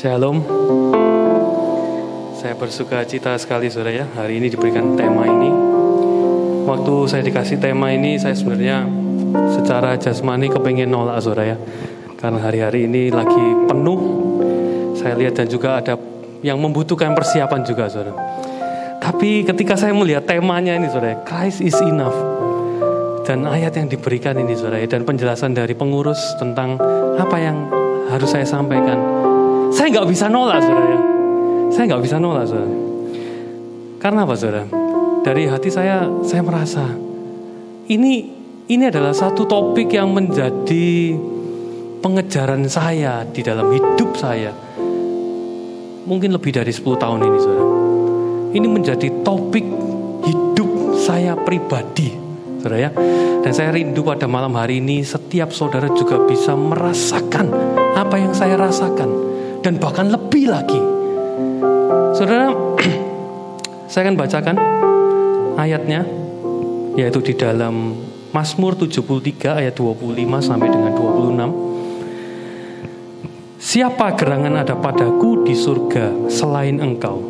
Shalom. Saya bersuka cita sekali saudara ya hari ini diberikan tema ini. Waktu saya dikasih tema ini saya sebenarnya secara jasmani kepengen nolak saudara ya. Karena hari-hari ini lagi penuh. Saya lihat dan juga ada yang membutuhkan persiapan juga saudara. Tapi ketika saya melihat temanya ini saudara, Christ is enough. Dan ayat yang diberikan ini saudara dan penjelasan dari pengurus tentang apa yang harus saya sampaikan. Saya nggak bisa nolak saudara ya. Saya nggak bisa nolak saudara. Karena apa saudara? Dari hati saya, saya merasa ini ini adalah satu topik yang menjadi pengejaran saya di dalam hidup saya. Mungkin lebih dari 10 tahun ini saudara. Ini menjadi topik hidup saya pribadi saudara ya. Dan saya rindu pada malam hari ini setiap saudara juga bisa merasakan apa yang saya rasakan dan bahkan lebih lagi. Saudara, saya akan bacakan ayatnya yaitu di dalam Mazmur 73 ayat 25 sampai dengan 26. Siapa gerangan ada padaku di surga selain engkau?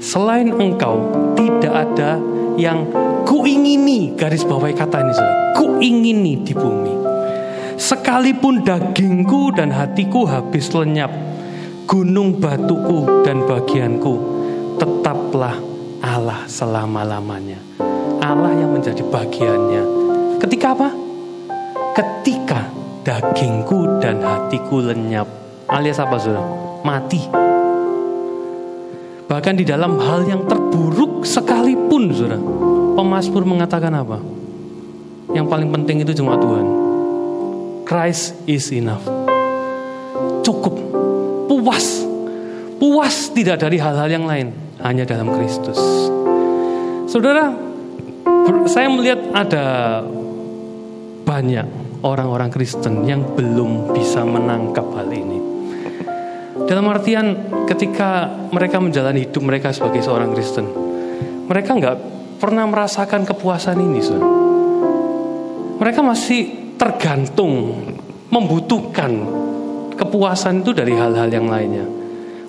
Selain engkau tidak ada yang kuingini garis bawahi kata ini saudara. Kuingini di bumi. Sekalipun dagingku dan hatiku habis lenyap, gunung batuku dan bagianku tetaplah Allah selama-lamanya. Allah yang menjadi bagiannya. Ketika apa? Ketika dagingku dan hatiku lenyap. Alias apa saudara? Mati. Bahkan di dalam hal yang terburuk sekalipun saudara. Pemasmur mengatakan apa? Yang paling penting itu cuma Tuhan. Christ is enough. Cukup. Puas. Puas tidak dari hal-hal yang lain. Hanya dalam Kristus. Saudara, saya melihat ada banyak orang-orang Kristen yang belum bisa menangkap hal ini. Dalam artian ketika mereka menjalani hidup mereka sebagai seorang Kristen, mereka nggak pernah merasakan kepuasan ini, saudara. Mereka masih tergantung, membutuhkan kepuasan itu dari hal-hal yang lainnya.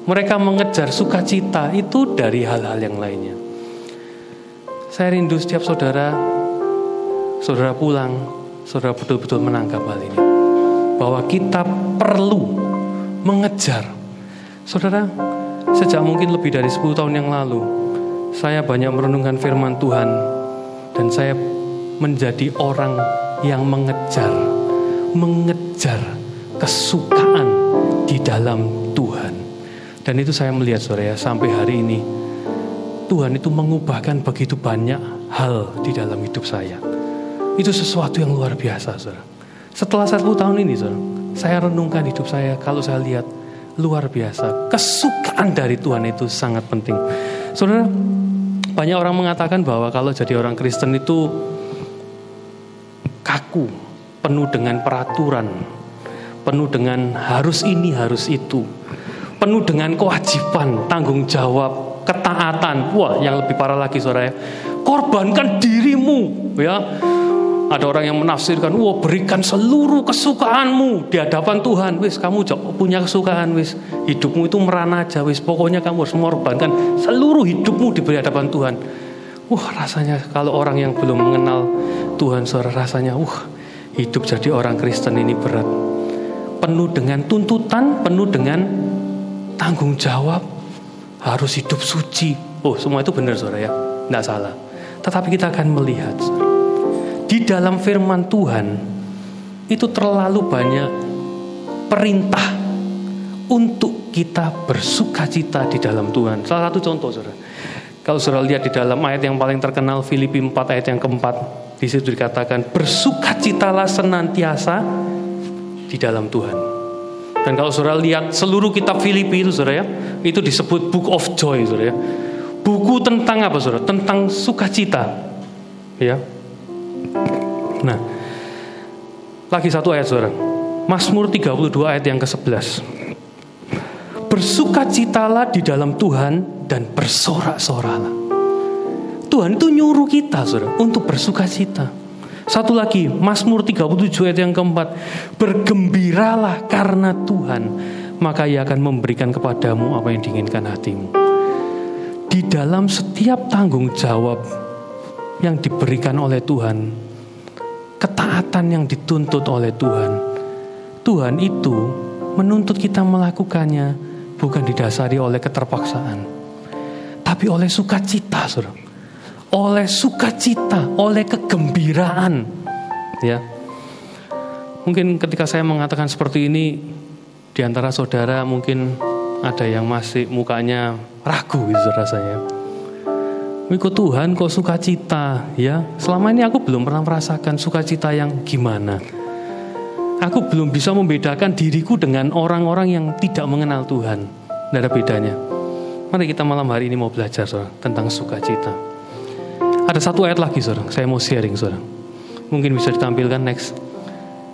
Mereka mengejar sukacita itu dari hal-hal yang lainnya. Saya rindu setiap saudara, saudara pulang, saudara betul-betul menangkap hal ini. Bahwa kita perlu mengejar. Saudara, sejak mungkin lebih dari 10 tahun yang lalu, saya banyak merenungkan firman Tuhan dan saya menjadi orang yang mengejar, mengejar kesukaan di dalam Tuhan. Dan itu saya melihat saudara ya, sampai hari ini Tuhan itu mengubahkan begitu banyak hal di dalam hidup saya. Itu sesuatu yang luar biasa saudara. Setelah satu tahun ini saudara, saya renungkan hidup saya kalau saya lihat luar biasa. Kesukaan dari Tuhan itu sangat penting. Saudara, banyak orang mengatakan bahwa kalau jadi orang Kristen itu kaku, penuh dengan peraturan, penuh dengan harus ini, harus itu, penuh dengan kewajiban, tanggung jawab, ketaatan. Wah, yang lebih parah lagi saudara ya, korbankan dirimu, ya. Ada orang yang menafsirkan, wah berikan seluruh kesukaanmu di hadapan Tuhan. Wis, kamu punya kesukaan, wis. Hidupmu itu merana aja, wis. Pokoknya kamu harus mengorbankan seluruh hidupmu di hadapan Tuhan. Wah, rasanya kalau orang yang belum mengenal Tuhan, saudara rasanya, wah, hidup jadi orang Kristen ini berat. Penuh dengan tuntutan, penuh dengan tanggung jawab, harus hidup suci. Oh, semua itu benar, saudara ya, tidak salah. Tetapi kita akan melihat, di dalam firman Tuhan itu terlalu banyak perintah untuk kita bersuka cita di dalam Tuhan. Salah satu contoh, saudara. Kalau saudara lihat di dalam ayat yang paling terkenal Filipi 4 ayat yang keempat, di situ dikatakan bersukacitalah senantiasa di dalam Tuhan. Dan kalau saudara lihat seluruh kitab Filipi itu saudara ya, itu disebut book of joy saudara ya. Buku tentang apa saudara? Tentang sukacita. Ya, Nah, lagi satu ayat saudara. Mazmur 32 ayat yang ke-11. Bersukacitalah di dalam Tuhan dan bersorak-soralah. Tuhan itu nyuruh kita saudara untuk bersukacita. Satu lagi, Mazmur 37 ayat yang keempat. Bergembiralah karena Tuhan maka ia akan memberikan kepadamu apa yang diinginkan hatimu. Di dalam setiap tanggung jawab yang diberikan oleh Tuhan, ketaatan yang dituntut oleh Tuhan, Tuhan itu menuntut kita melakukannya bukan didasari oleh keterpaksaan, tapi oleh sukacita, saudara. Oleh sukacita, oleh kegembiraan, ya. Mungkin ketika saya mengatakan seperti ini, di antara saudara mungkin ada yang masih mukanya ragu gitu rasanya. Ikut Tuhan kok sukacita ya. Selama ini aku belum pernah merasakan sukacita yang gimana. Aku belum bisa membedakan diriku dengan orang-orang yang tidak mengenal Tuhan. Tidak ada bedanya. Mari kita malam hari ini mau belajar tentang sukacita. Ada satu ayat lagi saudara, saya mau sharing saudara. Mungkin bisa ditampilkan next.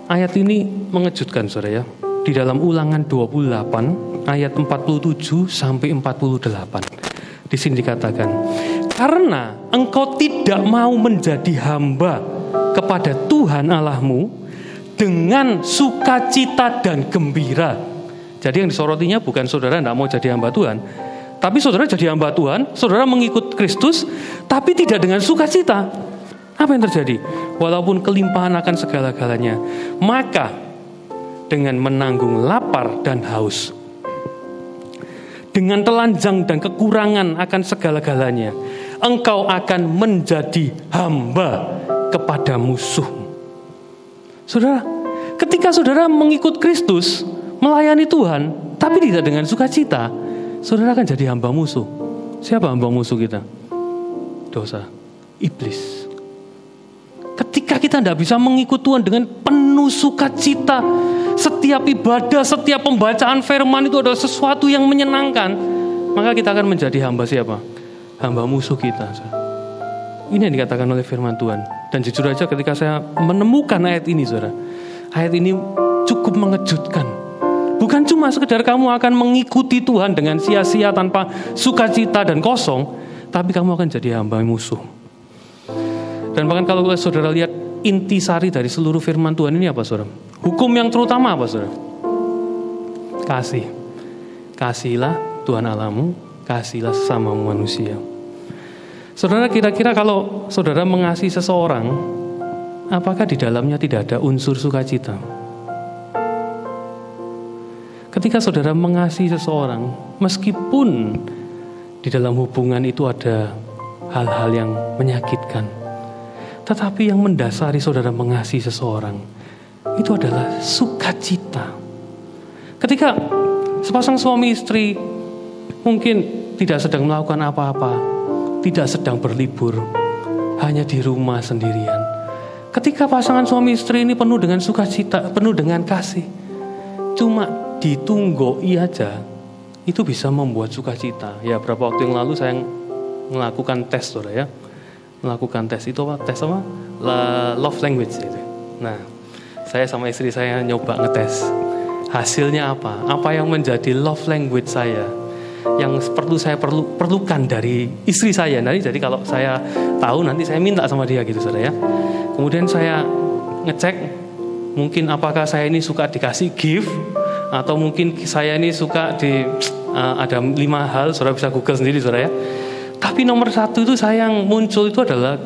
Ayat ini mengejutkan saudara ya. Di dalam ulangan 28 ayat 47 sampai 48. Di sini dikatakan, karena engkau tidak mau menjadi hamba kepada Tuhan Allahmu dengan sukacita dan gembira. Jadi yang disorotinya bukan saudara tidak mau jadi hamba Tuhan, tapi saudara jadi hamba Tuhan, saudara mengikut Kristus, tapi tidak dengan sukacita. Apa yang terjadi? Walaupun kelimpahan akan segala-galanya, maka dengan menanggung lapar dan haus, dengan telanjang dan kekurangan akan segala-galanya, engkau akan menjadi hamba kepada musuh. Saudara, ketika saudara mengikut Kristus, melayani Tuhan, tapi tidak dengan sukacita, saudara akan jadi hamba musuh. Siapa hamba musuh kita? Dosa, iblis. Ketika kita tidak bisa mengikut Tuhan dengan penuh sukacita, setiap ibadah, setiap pembacaan firman itu adalah sesuatu yang menyenangkan, maka kita akan menjadi hamba siapa? hamba musuh kita. Ini yang dikatakan oleh firman Tuhan. Dan jujur aja ketika saya menemukan ayat ini, saudara, ayat ini cukup mengejutkan. Bukan cuma sekedar kamu akan mengikuti Tuhan dengan sia-sia tanpa sukacita dan kosong, tapi kamu akan jadi hamba musuh. Dan bahkan kalau saudara lihat intisari dari seluruh firman Tuhan ini apa saudara? Hukum yang terutama apa saudara? Kasih. Kasihilah Tuhan Allahmu, kasihlah sesama manusia. Saudara kira-kira kalau saudara mengasihi seseorang, apakah di dalamnya tidak ada unsur sukacita? Ketika saudara mengasihi seseorang, meskipun di dalam hubungan itu ada hal-hal yang menyakitkan, tetapi yang mendasari saudara mengasihi seseorang itu adalah sukacita. Ketika sepasang suami istri mungkin tidak sedang melakukan apa-apa, tidak sedang berlibur, hanya di rumah sendirian. Ketika pasangan suami istri ini penuh dengan sukacita, penuh dengan kasih, cuma ditunggoi aja, itu bisa membuat sukacita. Ya berapa waktu yang lalu saya melakukan tes, saudara ya, melakukan tes itu apa? Tes apa? love language itu. Nah, saya sama istri saya nyoba ngetes. Hasilnya apa? Apa yang menjadi love language saya? yang perlu saya perlu perlukan dari istri saya. Nanti jadi kalau saya tahu nanti saya minta sama dia gitu saudara ya. Kemudian saya ngecek mungkin apakah saya ini suka dikasih gift atau mungkin saya ini suka di uh, ada lima hal saudara bisa google sendiri saudara ya. Tapi nomor satu itu saya yang muncul itu adalah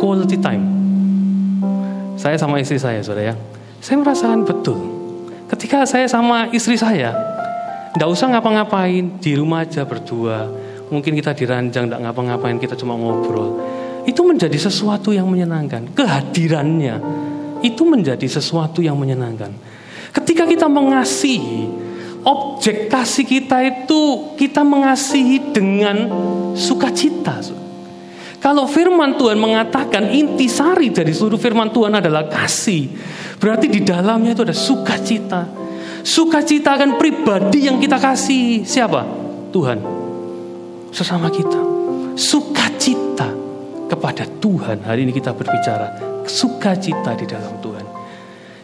quality time. Saya sama istri saya saudara ya. Saya merasakan betul ketika saya sama istri saya tidak usah ngapa-ngapain, di rumah aja berdua. Mungkin kita diranjang, tidak ngapa-ngapain, kita cuma ngobrol. Itu menjadi sesuatu yang menyenangkan. Kehadirannya itu menjadi sesuatu yang menyenangkan. Ketika kita mengasihi, objek kasih kita itu kita mengasihi dengan sukacita. Kalau firman Tuhan mengatakan intisari dari seluruh firman Tuhan adalah kasih, berarti di dalamnya itu ada sukacita Sukacita akan pribadi yang kita kasih. Siapa? Tuhan. Sesama kita. Sukacita kepada Tuhan. Hari ini kita berbicara. Sukacita di dalam Tuhan.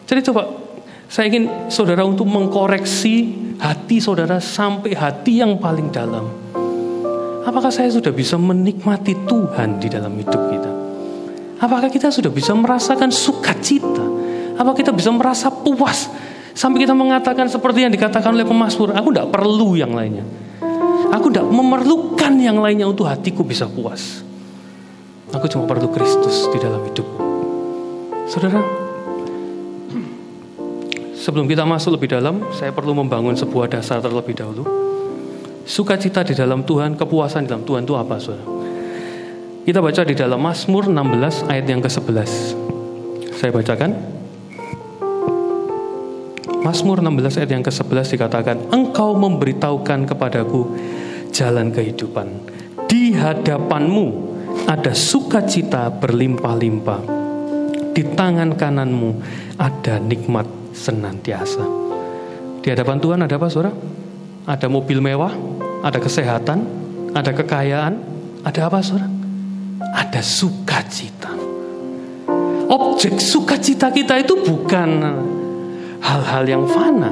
Jadi coba saya ingin saudara untuk mengkoreksi hati saudara sampai hati yang paling dalam. Apakah saya sudah bisa menikmati Tuhan di dalam hidup kita? Apakah kita sudah bisa merasakan sukacita? Apakah kita bisa merasa puas Sampai kita mengatakan seperti yang dikatakan oleh pemazmur, aku tidak perlu yang lainnya. Aku tidak memerlukan yang lainnya untuk hatiku bisa puas. Aku cuma perlu Kristus di dalam hidupku. Saudara, sebelum kita masuk lebih dalam, saya perlu membangun sebuah dasar terlebih dahulu. Sukacita di dalam Tuhan, kepuasan di dalam Tuhan itu apa, saudara? Kita baca di dalam Mazmur 16 ayat yang ke-11. Saya bacakan. Mazmur 16 ayat yang ke-11 dikatakan, Engkau memberitahukan kepadaku jalan kehidupan. Di hadapanmu ada sukacita berlimpah-limpah. Di tangan kananmu ada nikmat senantiasa. Di hadapan Tuhan ada apa saudara? Ada mobil mewah, ada kesehatan, ada kekayaan, ada apa saudara? Ada sukacita. Objek sukacita kita itu bukan hal-hal yang fana,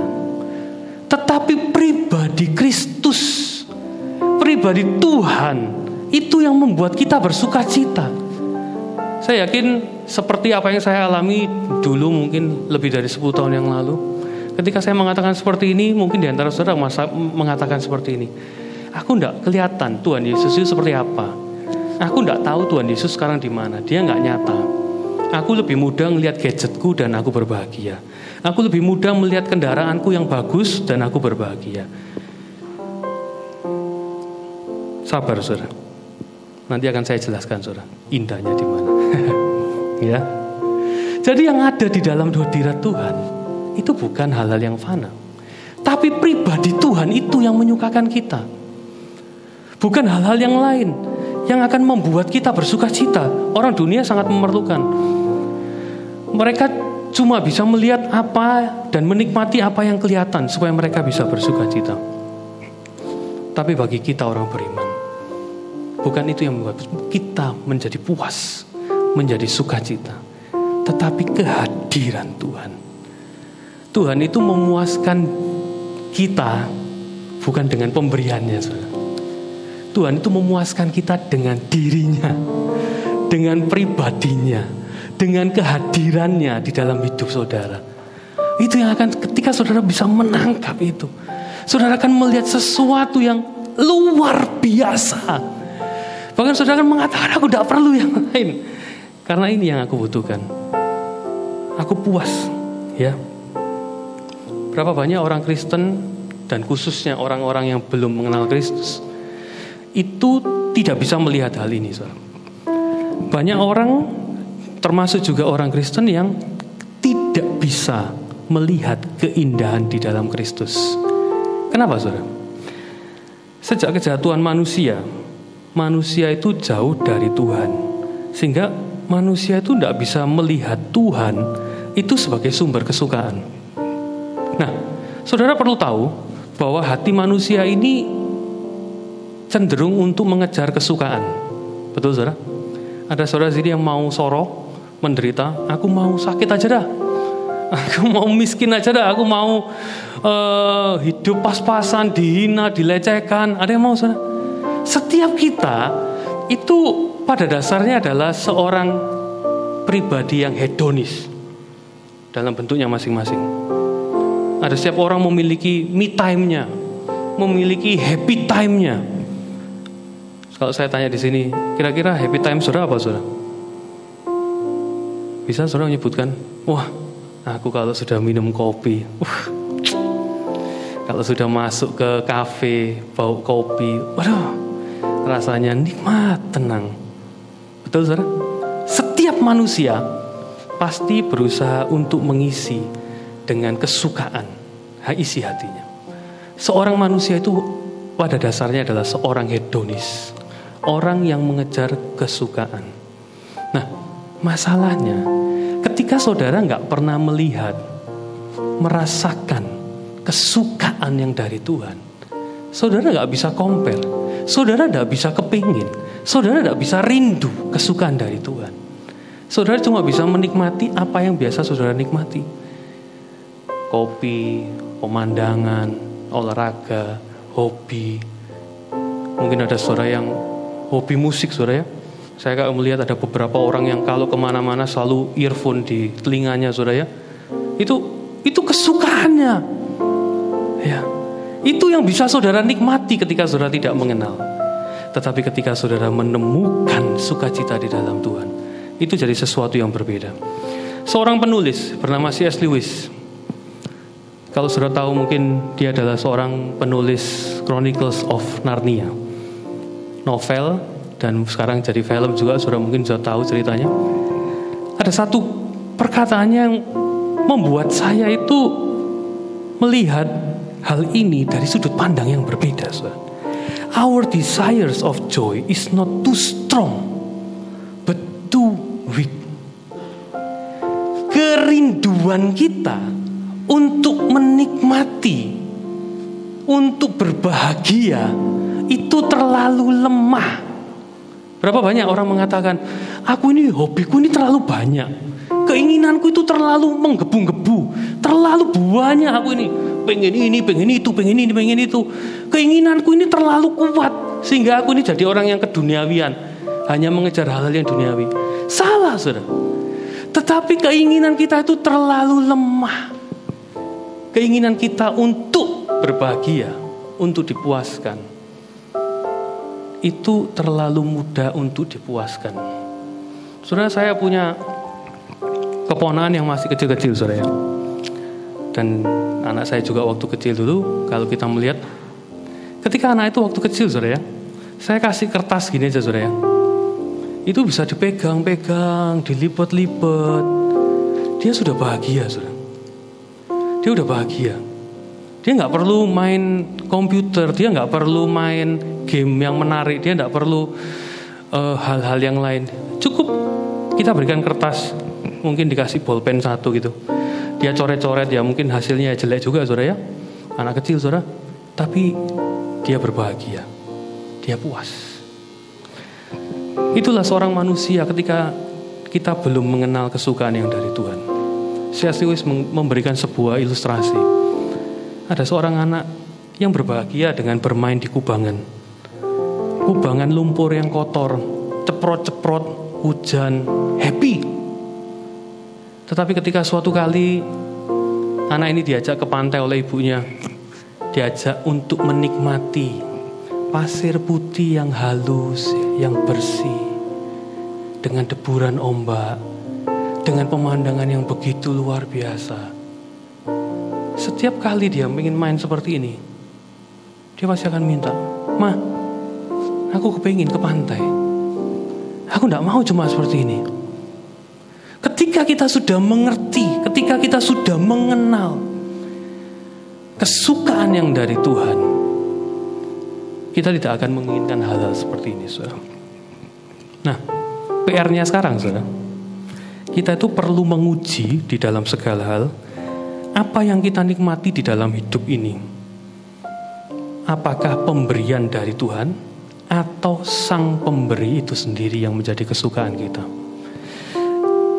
tetapi pribadi Kristus, pribadi Tuhan itu yang membuat kita bersuka cita. Saya yakin seperti apa yang saya alami dulu mungkin lebih dari 10 tahun yang lalu. Ketika saya mengatakan seperti ini, mungkin di antara saudara masa, mengatakan seperti ini. Aku tidak kelihatan Tuhan Yesus itu seperti apa. Aku tidak tahu Tuhan Yesus sekarang di mana. Dia nggak nyata. Aku lebih mudah melihat gadgetku dan aku berbahagia. Aku lebih mudah melihat kendaraanku yang bagus dan aku berbahagia. Sabar, saudara. Nanti akan saya jelaskan saudara, indahnya di mana. ya. Jadi yang ada di dalam hadirat Tuhan itu bukan hal-hal yang fana. Tapi pribadi Tuhan itu yang menyukakan kita. Bukan hal-hal yang lain yang akan membuat kita bersuka cita. Orang dunia sangat memerlukan. Mereka cuma bisa melihat apa dan menikmati apa yang kelihatan supaya mereka bisa bersuka cita. Tapi bagi kita orang beriman, Bukan itu yang membuat kita menjadi puas, menjadi sukacita. Tetapi kehadiran Tuhan. Tuhan itu memuaskan kita bukan dengan pemberiannya. Tuhan itu memuaskan kita dengan dirinya, dengan pribadinya, dengan kehadirannya di dalam hidup saudara. Itu yang akan ketika saudara bisa menangkap itu. Saudara akan melihat sesuatu yang luar biasa Bahkan saudara kan mengatakan aku tidak perlu yang lain. Karena ini yang aku butuhkan. Aku puas. Ya. Berapa banyak orang Kristen dan khususnya orang-orang yang belum mengenal Kristus itu tidak bisa melihat hal ini. Saudara. Banyak orang termasuk juga orang Kristen yang tidak bisa melihat keindahan di dalam Kristus. Kenapa saudara? Sejak kejatuhan manusia, manusia itu jauh dari Tuhan. Sehingga manusia itu tidak bisa melihat Tuhan itu sebagai sumber kesukaan. Nah, saudara perlu tahu bahwa hati manusia ini cenderung untuk mengejar kesukaan. Betul saudara? Ada saudara sini yang mau soro, menderita, aku mau sakit aja dah. Aku mau miskin aja dah, aku mau uh, hidup pas-pasan, dihina, dilecehkan. Ada yang mau saudara? Setiap kita itu pada dasarnya adalah seorang pribadi yang hedonis dalam bentuknya masing-masing. Ada setiap orang memiliki me time-nya, memiliki happy time-nya. Kalau saya tanya di sini, kira-kira happy time saudara apa saudara? Bisa saudara menyebutkan? Wah, aku kalau sudah minum kopi, uh, kalau sudah masuk ke kafe, bau kopi, waduh, rasanya nikmat, tenang. Betul saudara? Setiap manusia pasti berusaha untuk mengisi dengan kesukaan isi hatinya. Seorang manusia itu pada dasarnya adalah seorang hedonis. Orang yang mengejar kesukaan. Nah, masalahnya ketika saudara nggak pernah melihat, merasakan kesukaan yang dari Tuhan, saudara nggak bisa compare Saudara tidak bisa kepingin, saudara tidak bisa rindu kesukaan dari Tuhan. Saudara cuma bisa menikmati apa yang biasa saudara nikmati. Kopi, pemandangan, olahraga, hobi. Mungkin ada saudara yang hobi musik saudara ya. Saya kalau melihat ada beberapa orang yang kalau ke mana-mana selalu earphone di telinganya saudara ya. Itu itu kesukaannya. Ya. Itu yang bisa saudara nikmati ketika saudara tidak mengenal. Tetapi ketika saudara menemukan sukacita di dalam Tuhan, itu jadi sesuatu yang berbeda. Seorang penulis bernama C.S. Lewis. Kalau saudara tahu mungkin dia adalah seorang penulis Chronicles of Narnia. Novel dan sekarang jadi film juga saudara mungkin sudah tahu ceritanya. Ada satu perkataannya yang membuat saya itu melihat hal ini dari sudut pandang yang berbeda. Saudara. Our desires of joy is not too strong, but too weak. Kerinduan kita untuk menikmati, untuk berbahagia, itu terlalu lemah. Berapa banyak orang mengatakan, aku ini hobiku ini terlalu banyak. Keinginanku itu terlalu menggebu-gebu. Terlalu banyak aku ini pengen ini, pengen itu, pengen ini, pengen itu. Keinginanku ini terlalu kuat sehingga aku ini jadi orang yang keduniawian, hanya mengejar hal-hal yang duniawi. Salah, Saudara. Tetapi keinginan kita itu terlalu lemah. Keinginan kita untuk berbahagia, untuk dipuaskan. Itu terlalu mudah untuk dipuaskan. Saudara saya punya keponakan yang masih kecil-kecil, Saudara ya dan anak saya juga waktu kecil dulu kalau kita melihat ketika anak itu waktu kecil saudara ya saya kasih kertas gini aja saudara ya. Itu bisa dipegang-pegang dilipat-lipat dia sudah bahagia saudara dia udah bahagia. Dia nggak perlu main komputer dia nggak perlu main game yang menarik dia nggak perlu eh, hal-hal uh, yang lain. Cukup kita berikan kertas mungkin dikasih bolpen satu gitu dia coret-coret ya mungkin hasilnya jelek juga saudara ya. Anak kecil saudara. Tapi dia berbahagia. Dia puas. Itulah seorang manusia ketika kita belum mengenal kesukaan yang dari Tuhan. C.S. Lewis memberikan sebuah ilustrasi. Ada seorang anak yang berbahagia dengan bermain di kubangan. Kubangan lumpur yang kotor ceprot-ceprot hujan happy tetapi ketika suatu kali anak ini diajak ke pantai oleh ibunya, diajak untuk menikmati pasir putih yang halus, yang bersih, dengan deburan ombak, dengan pemandangan yang begitu luar biasa. Setiap kali dia ingin main seperti ini, dia pasti akan minta, Ma, aku kepingin ke pantai. Aku tidak mau cuma seperti ini. Ketika kita sudah mengerti, ketika kita sudah mengenal kesukaan yang dari Tuhan, kita tidak akan menginginkan hal-hal seperti ini, saudara. Nah, PR-nya sekarang, saudara, kita itu perlu menguji di dalam segala hal apa yang kita nikmati di dalam hidup ini. Apakah pemberian dari Tuhan atau sang pemberi itu sendiri yang menjadi kesukaan kita?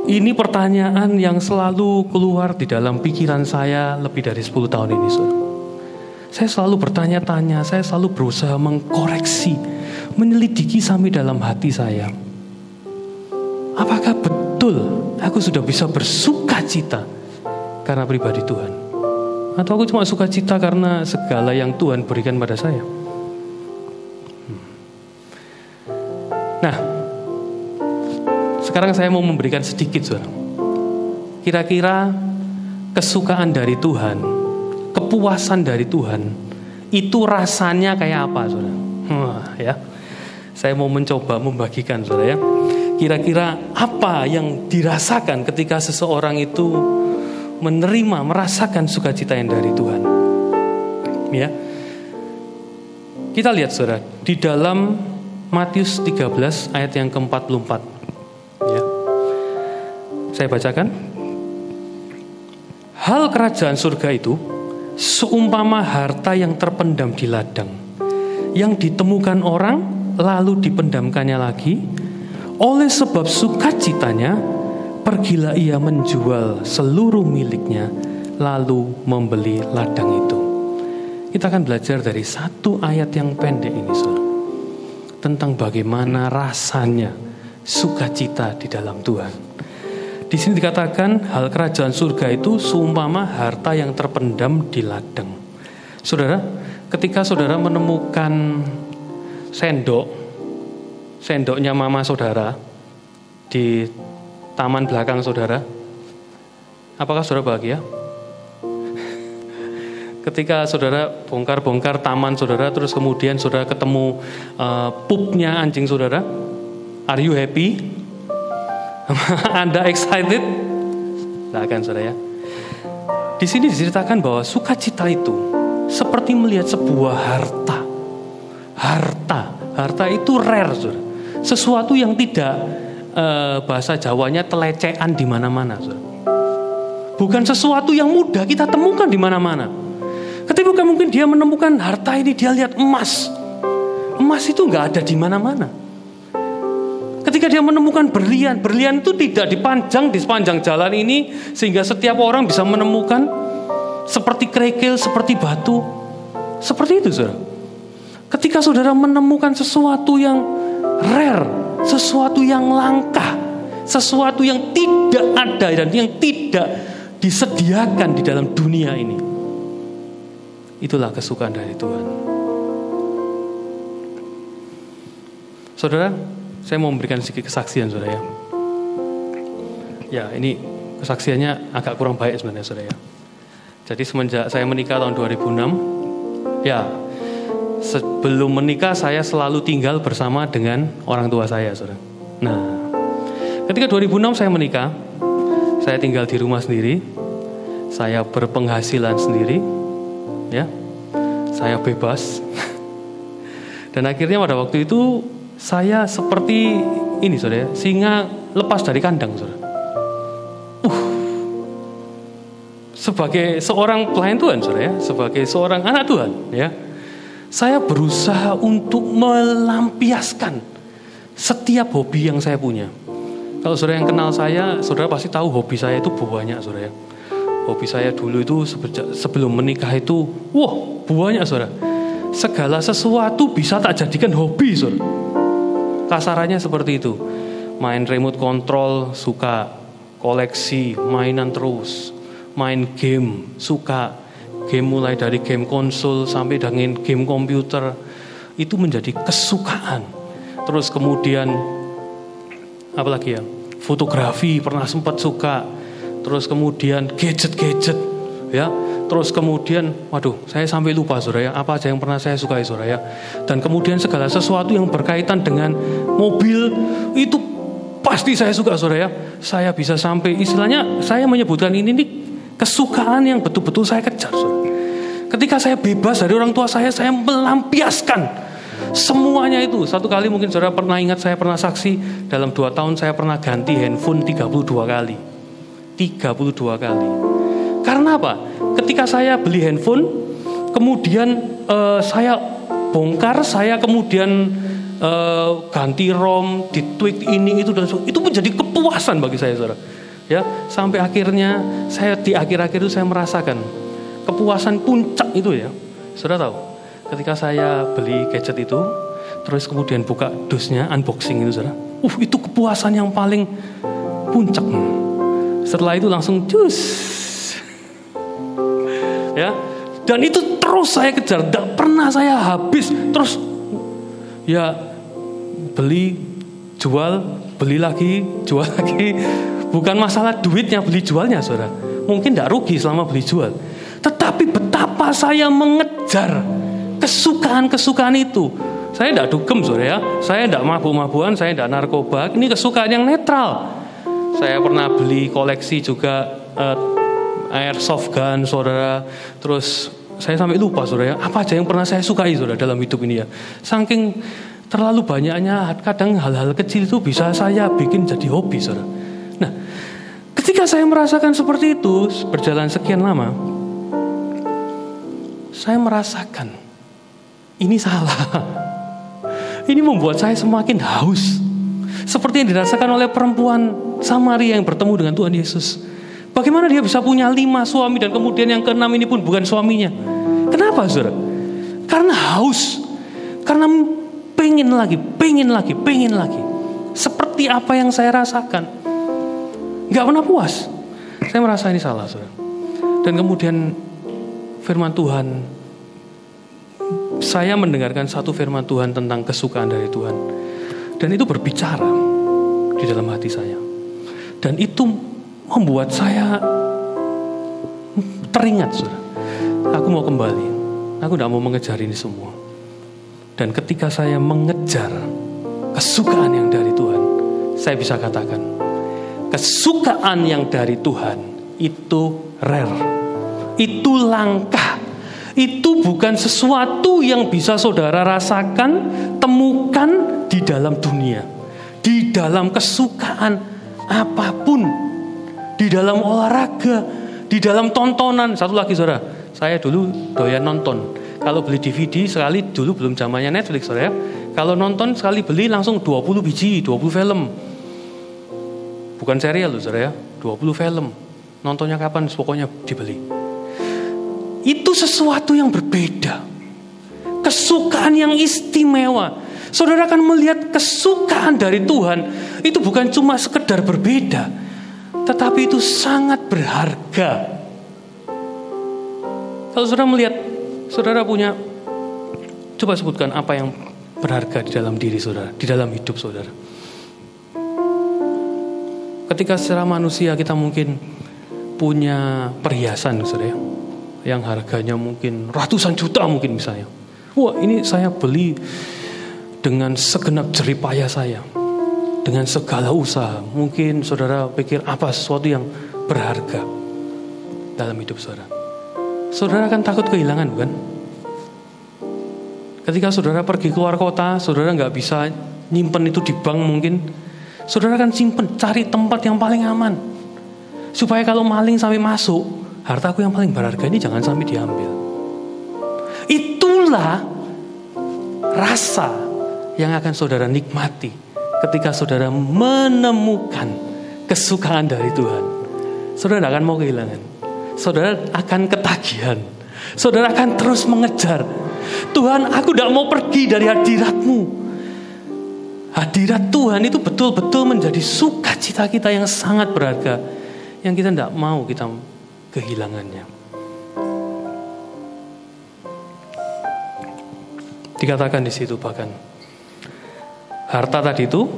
Ini pertanyaan yang selalu keluar di dalam pikiran saya lebih dari 10 tahun ini, saudara. Saya selalu bertanya-tanya, saya selalu berusaha mengkoreksi, menyelidiki sampai dalam hati saya. Apakah betul aku sudah bisa bersuka cita karena pribadi Tuhan? Atau aku cuma suka cita karena segala yang Tuhan berikan pada saya? Hmm. Nah, sekarang saya mau memberikan sedikit, saudara. Kira-kira kesukaan dari Tuhan, kepuasan dari Tuhan, itu rasanya kayak apa, saudara? Wah, ya. Saya mau mencoba membagikan, saudara ya. Kira-kira apa yang dirasakan ketika seseorang itu menerima, merasakan sukacita yang dari Tuhan? Ya. Kita lihat saudara, di dalam Matius 13 ayat yang ke-44. Saya bacakan. Hal kerajaan surga itu seumpama harta yang terpendam di ladang, yang ditemukan orang lalu dipendamkannya lagi. Oleh sebab sukacitanya, pergilah ia menjual seluruh miliknya, lalu membeli ladang itu. Kita akan belajar dari satu ayat yang pendek ini, saudara, tentang bagaimana rasanya sukacita di dalam Tuhan. Di sini dikatakan hal kerajaan surga itu seumpama harta yang terpendam di ladang. Saudara, ketika saudara menemukan sendok, sendoknya mama saudara di taman belakang saudara, apakah saudara bahagia? Ketika saudara bongkar-bongkar taman saudara, terus kemudian saudara ketemu uh, pupnya anjing saudara, are you happy? Anda excited? Nah kan saudara ya. Di sini diceritakan bahwa sukacita itu seperti melihat sebuah harta. Harta, harta itu rare, saudara. Sesuatu yang tidak uh, bahasa Jawanya telecehan di mana-mana, saudara. Bukan sesuatu yang mudah kita temukan di mana-mana. Ketika mungkin dia menemukan harta ini, dia lihat emas. Emas itu nggak ada di mana-mana. Ketika dia menemukan berlian, berlian itu tidak dipanjang di sepanjang jalan ini sehingga setiap orang bisa menemukan seperti kerikil, seperti batu. Seperti itu, Saudara. Ketika Saudara menemukan sesuatu yang rare, sesuatu yang langka, sesuatu yang tidak ada dan yang tidak disediakan di dalam dunia ini. Itulah kesukaan dari Tuhan. Saudara, saya mau memberikan sedikit kesaksian, saudara ya. Ya, ini kesaksiannya agak kurang baik sebenarnya, saudara ya. Jadi semenjak saya menikah tahun 2006, ya sebelum menikah saya selalu tinggal bersama dengan orang tua saya, saudara. Nah, ketika 2006 saya menikah, saya tinggal di rumah sendiri, saya berpenghasilan sendiri, ya saya bebas dan akhirnya pada waktu itu saya seperti ini saudara singa lepas dari kandang saudara. Uh. Sebagai seorang pelayan Tuhan saudara ya. Sebagai seorang anak Tuhan ya. Saya berusaha untuk melampiaskan setiap hobi yang saya punya. Kalau saudara yang kenal saya saudara pasti tahu hobi saya itu banyak saudara ya. Hobi saya dulu itu sebelum menikah itu, wah banyak saudara. Segala sesuatu bisa tak jadikan hobi saudara. Kasarannya seperti itu. Main remote control suka, koleksi, mainan terus, main game suka, game mulai dari game konsol sampai dengan game komputer itu menjadi kesukaan. Terus kemudian apalagi ya? Fotografi pernah sempat suka, terus kemudian gadget-gadget ya terus kemudian waduh saya sampai lupa saudara ya apa aja yang pernah saya sukai saudara ya dan kemudian segala sesuatu yang berkaitan dengan mobil itu pasti saya suka saudara ya saya bisa sampai istilahnya saya menyebutkan ini nih kesukaan yang betul-betul saya kejar saudara ketika saya bebas dari orang tua saya saya melampiaskan semuanya itu. Satu kali mungkin saudara pernah ingat saya pernah saksi dalam dua tahun saya pernah ganti handphone 32 kali. 32 kali. Karena apa? Ketika saya beli handphone, kemudian uh, saya bongkar, saya kemudian uh, ganti ROM, ditweak ini itu dan itu menjadi kepuasan bagi saya, saudara. Ya, sampai akhirnya saya di akhir-akhir itu saya merasakan kepuasan puncak itu ya. Saudara tahu, ketika saya beli gadget itu, terus kemudian buka dusnya, unboxing itu, saudara. Uh, itu kepuasan yang paling puncak. Setelah itu langsung cus. Ya. Dan itu terus saya kejar, tidak pernah saya habis. Terus ya beli, jual, beli lagi, jual lagi. Bukan masalah duitnya beli jualnya, saudara. Mungkin tidak rugi selama beli jual. Tetapi betapa saya mengejar kesukaan-kesukaan itu. Saya tidak dugem, saudara ya. Saya tidak mabuk-mabuan, saya tidak narkoba. Ini kesukaan yang netral. Saya pernah beli koleksi juga uh, airsoft gun, saudara. Terus saya sampai lupa, saudara. Apa aja yang pernah saya sukai, saudara, dalam hidup ini ya. Saking terlalu banyaknya, kadang hal-hal kecil itu bisa saya bikin jadi hobi, saudara. Nah, ketika saya merasakan seperti itu, berjalan sekian lama, saya merasakan ini salah. Ini membuat saya semakin haus. Seperti yang dirasakan oleh perempuan Samaria yang bertemu dengan Tuhan Yesus. Bagaimana dia bisa punya lima suami dan kemudian yang keenam ini pun bukan suaminya? Kenapa saudara? Karena haus. Karena pengen lagi, pengen lagi, pengen lagi. Seperti apa yang saya rasakan. Nggak pernah puas. Saya merasa ini salah, saudara. Dan kemudian firman Tuhan, saya mendengarkan satu firman Tuhan tentang kesukaan dari Tuhan. Dan itu berbicara di dalam hati saya. Dan itu membuat saya teringat, saudara. Aku mau kembali. Aku tidak mau mengejar ini semua. Dan ketika saya mengejar kesukaan yang dari Tuhan, saya bisa katakan, kesukaan yang dari Tuhan itu rare, itu langka, itu bukan sesuatu yang bisa saudara rasakan, temukan di dalam dunia, di dalam kesukaan apa pun, di dalam olahraga, di dalam tontonan. Satu lagi saudara, saya dulu doyan nonton. Kalau beli DVD sekali dulu belum zamannya Netflix saudara ya. Kalau nonton sekali beli langsung 20 biji, 20 film. Bukan serial loh saudara ya, 20 film. Nontonnya kapan pokoknya dibeli. Itu sesuatu yang berbeda. Kesukaan yang istimewa. Saudara akan melihat kesukaan dari Tuhan itu bukan cuma sekedar berbeda, tetapi itu sangat berharga. Kalau saudara melihat, saudara punya, coba sebutkan apa yang berharga di dalam diri saudara, di dalam hidup saudara. Ketika secara manusia kita mungkin punya perhiasan saudara, yang harganya mungkin ratusan juta mungkin misalnya. Wah ini saya beli dengan segenap jeripaya saya, dengan segala usaha. Mungkin saudara pikir apa sesuatu yang berharga dalam hidup saudara. Saudara kan takut kehilangan bukan? Ketika saudara pergi keluar kota, saudara nggak bisa nyimpen itu di bank mungkin. Saudara kan simpen, cari tempat yang paling aman. Supaya kalau maling sampai masuk, hartaku yang paling berharga ini jangan sampai diambil. Itulah rasa yang akan saudara nikmati ketika saudara menemukan kesukaan dari Tuhan. Saudara akan mau kehilangan saudara akan ketagihan. Saudara akan terus mengejar. Tuhan, aku tidak mau pergi dari hadiratmu. Hadirat Tuhan itu betul-betul menjadi sukacita kita yang sangat berharga. Yang kita tidak mau kita kehilangannya. Dikatakan di situ bahkan harta tadi itu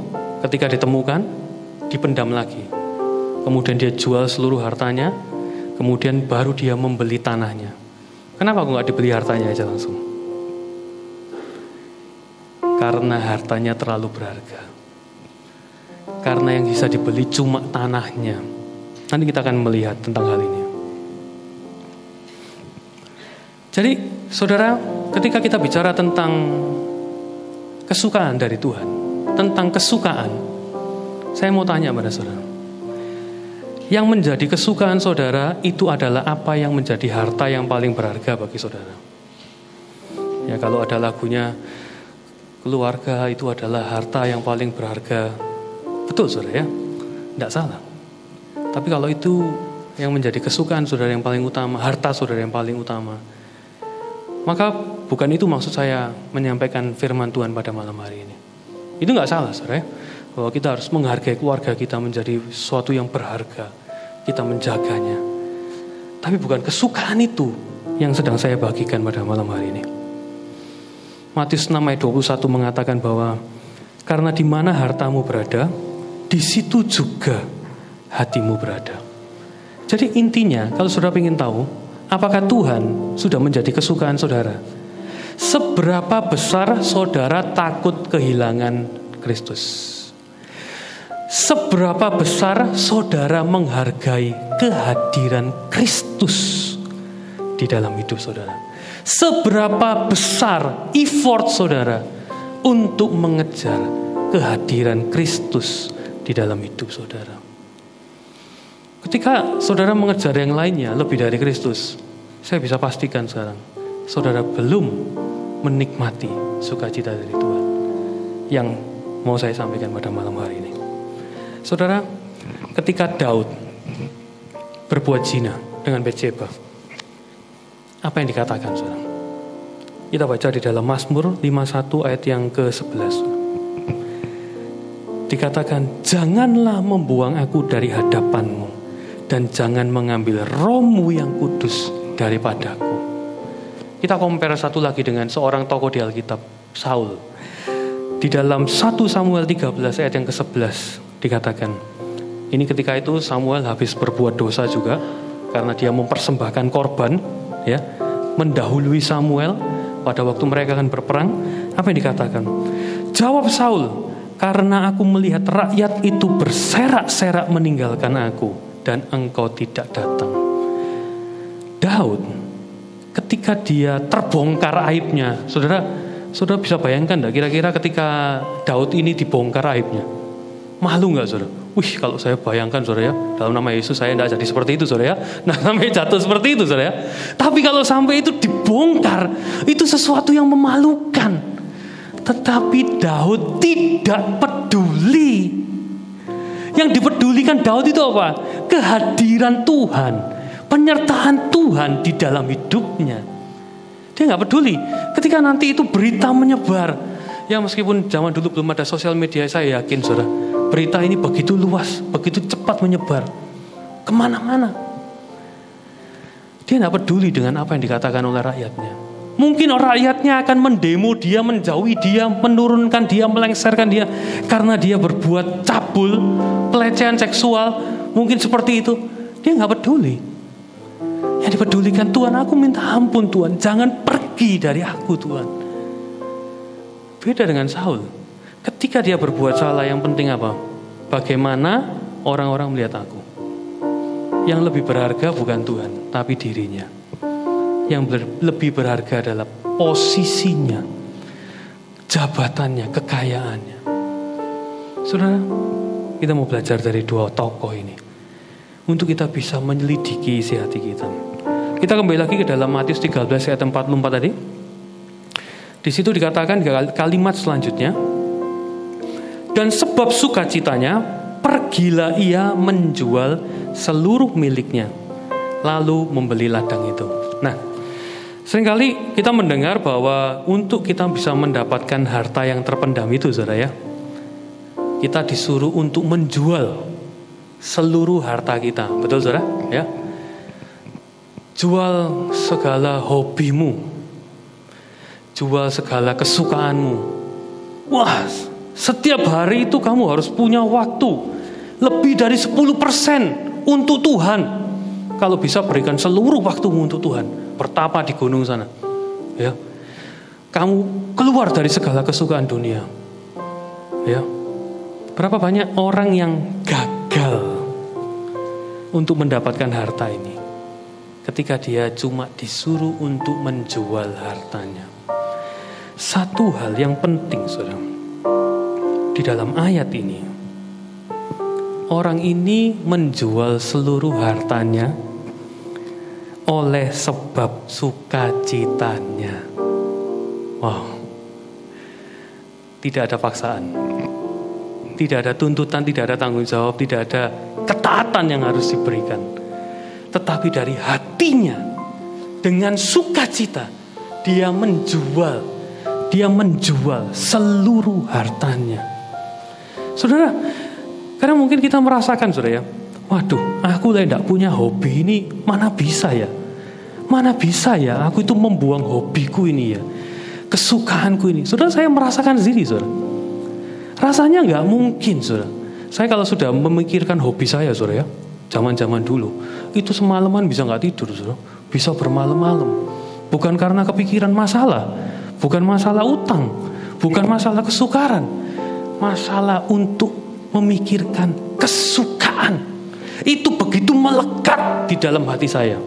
ketika ditemukan dipendam lagi. Kemudian dia jual seluruh hartanya Kemudian baru dia membeli tanahnya. Kenapa aku nggak dibeli hartanya aja langsung? Karena hartanya terlalu berharga. Karena yang bisa dibeli cuma tanahnya. Nanti kita akan melihat tentang hal ini. Jadi, saudara, ketika kita bicara tentang kesukaan dari Tuhan, tentang kesukaan, saya mau tanya pada saudara, yang menjadi kesukaan saudara itu adalah apa yang menjadi harta yang paling berharga bagi saudara. Ya kalau ada lagunya keluarga itu adalah harta yang paling berharga. Betul saudara ya? Tidak salah. Tapi kalau itu yang menjadi kesukaan saudara yang paling utama, harta saudara yang paling utama, maka bukan itu maksud saya menyampaikan firman Tuhan pada malam hari ini. Itu nggak salah saudara ya bahwa kita harus menghargai keluarga kita menjadi sesuatu yang berharga kita menjaganya. Tapi bukan kesukaan itu yang sedang saya bagikan pada malam hari ini. Matius 6 ayat 21 mengatakan bahwa karena di mana hartamu berada, di situ juga hatimu berada. Jadi intinya kalau saudara ingin tahu apakah Tuhan sudah menjadi kesukaan saudara, seberapa besar saudara takut kehilangan Kristus? seberapa besar saudara menghargai kehadiran Kristus di dalam hidup saudara. Seberapa besar effort saudara untuk mengejar kehadiran Kristus di dalam hidup saudara. Ketika saudara mengejar yang lainnya lebih dari Kristus, saya bisa pastikan sekarang, saudara belum menikmati sukacita dari Tuhan yang mau saya sampaikan pada malam hari ini. Saudara, ketika Daud berbuat zina dengan Betsheba, apa yang dikatakan, saudara? Kita baca di dalam Mazmur 51 ayat yang ke-11. dikatakan, "Janganlah membuang aku dari hadapanmu dan jangan mengambil rohmu yang kudus daripadaku." Kita compare satu lagi dengan seorang tokoh di Alkitab, Saul. Di dalam 1 Samuel 13 ayat yang ke-11 dikatakan, ini ketika itu Samuel habis berbuat dosa juga karena dia mempersembahkan korban ya, mendahului Samuel pada waktu mereka akan berperang. Apa yang dikatakan? Jawab Saul, karena aku melihat rakyat itu berserak-serak meninggalkan aku dan engkau tidak datang. Daud ketika dia terbongkar aibnya, saudara, saudara bisa bayangkan tidak kira-kira ketika Daud ini dibongkar aibnya, malu nggak saudara? Wih, kalau saya bayangkan saudara ya, dalam nama Yesus saya tidak jadi seperti itu saudara ya. Nah, sampai jatuh seperti itu saudara ya. Tapi kalau sampai itu dibongkar, itu sesuatu yang memalukan. Tetapi Daud tidak peduli. Yang dipedulikan Daud itu apa? Kehadiran Tuhan, penyertaan Tuhan di dalam hidupnya. Dia nggak peduli. Ketika nanti itu berita menyebar, ya meskipun zaman dulu belum ada sosial media, saya yakin saudara, Berita ini begitu luas, begitu cepat menyebar ke mana-mana. Dia tidak peduli dengan apa yang dikatakan oleh rakyatnya. Mungkin rakyatnya akan mendemo dia, menjauhi dia, menurunkan dia, melengsarkan dia karena dia berbuat cabul, pelecehan seksual, mungkin seperti itu. Dia nggak peduli. Yang dipedulikan Tuhan, aku minta ampun Tuhan, jangan pergi dari aku Tuhan. Beda dengan Saul. Ketika dia berbuat salah, yang penting apa? Bagaimana orang-orang melihat aku? Yang lebih berharga bukan Tuhan, tapi dirinya. Yang ber, lebih berharga adalah posisinya, jabatannya, kekayaannya. Saudara, kita mau belajar dari dua tokoh ini. Untuk kita bisa menyelidiki isi hati kita. Kita kembali lagi ke dalam Matius 13 ayat 44 tadi. Di situ dikatakan kalimat selanjutnya, dan sebab sukacitanya, pergilah ia menjual seluruh miliknya, lalu membeli ladang itu. Nah, sering kali kita mendengar bahwa untuk kita bisa mendapatkan harta yang terpendam itu, saudara ya, kita disuruh untuk menjual seluruh harta kita, betul saudara? Ya, jual segala hobimu, jual segala kesukaanmu. Wah, setiap hari itu kamu harus punya waktu lebih dari 10% untuk Tuhan. Kalau bisa berikan seluruh waktumu untuk Tuhan. Bertapa di gunung sana. Ya. Kamu keluar dari segala kesukaan dunia. Ya. Berapa banyak orang yang gagal untuk mendapatkan harta ini. Ketika dia cuma disuruh untuk menjual hartanya. Satu hal yang penting, saudara di dalam ayat ini, orang ini menjual seluruh hartanya oleh sebab sukacitanya. Wow, tidak ada paksaan, tidak ada tuntutan, tidak ada tanggung jawab, tidak ada ketaatan yang harus diberikan, tetapi dari hatinya dengan sukacita dia menjual, dia menjual seluruh hartanya Saudara, karena mungkin kita merasakan saudara ya, waduh, aku tidak punya hobi ini, mana bisa ya? Mana bisa ya? Aku itu membuang hobiku ini ya, kesukaanku ini. Saudara, saya merasakan sendiri, saudara. Rasanya nggak mungkin, saudara. Saya kalau sudah memikirkan hobi saya, saudara ya, zaman-zaman dulu, itu semalaman bisa nggak tidur, saudara. Bisa bermalam-malam. Bukan karena kepikiran masalah, bukan masalah utang, bukan masalah kesukaran, masalah untuk memikirkan kesukaan. Itu begitu melekat di dalam hati saya.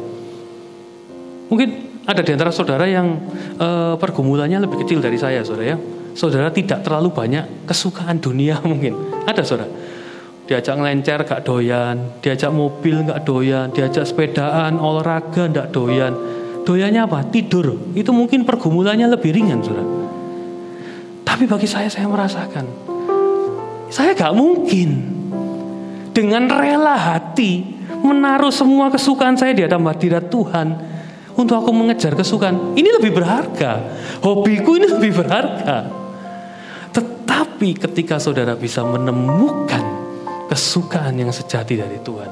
Mungkin ada di antara saudara yang e, pergumulannya lebih kecil dari saya, saudara ya. Saudara tidak terlalu banyak kesukaan dunia mungkin. Ada saudara. Diajak ngelencer gak doyan, diajak mobil gak doyan, diajak sepedaan, olahraga gak doyan. Doyannya apa? Tidur. Itu mungkin pergumulannya lebih ringan, saudara. Tapi bagi saya, saya merasakan saya gak mungkin dengan rela hati menaruh semua kesukaan saya di hadapan hadirat Tuhan untuk aku mengejar kesukaan. Ini lebih berharga. Hobiku ini lebih berharga. Tetapi ketika saudara bisa menemukan kesukaan yang sejati dari Tuhan,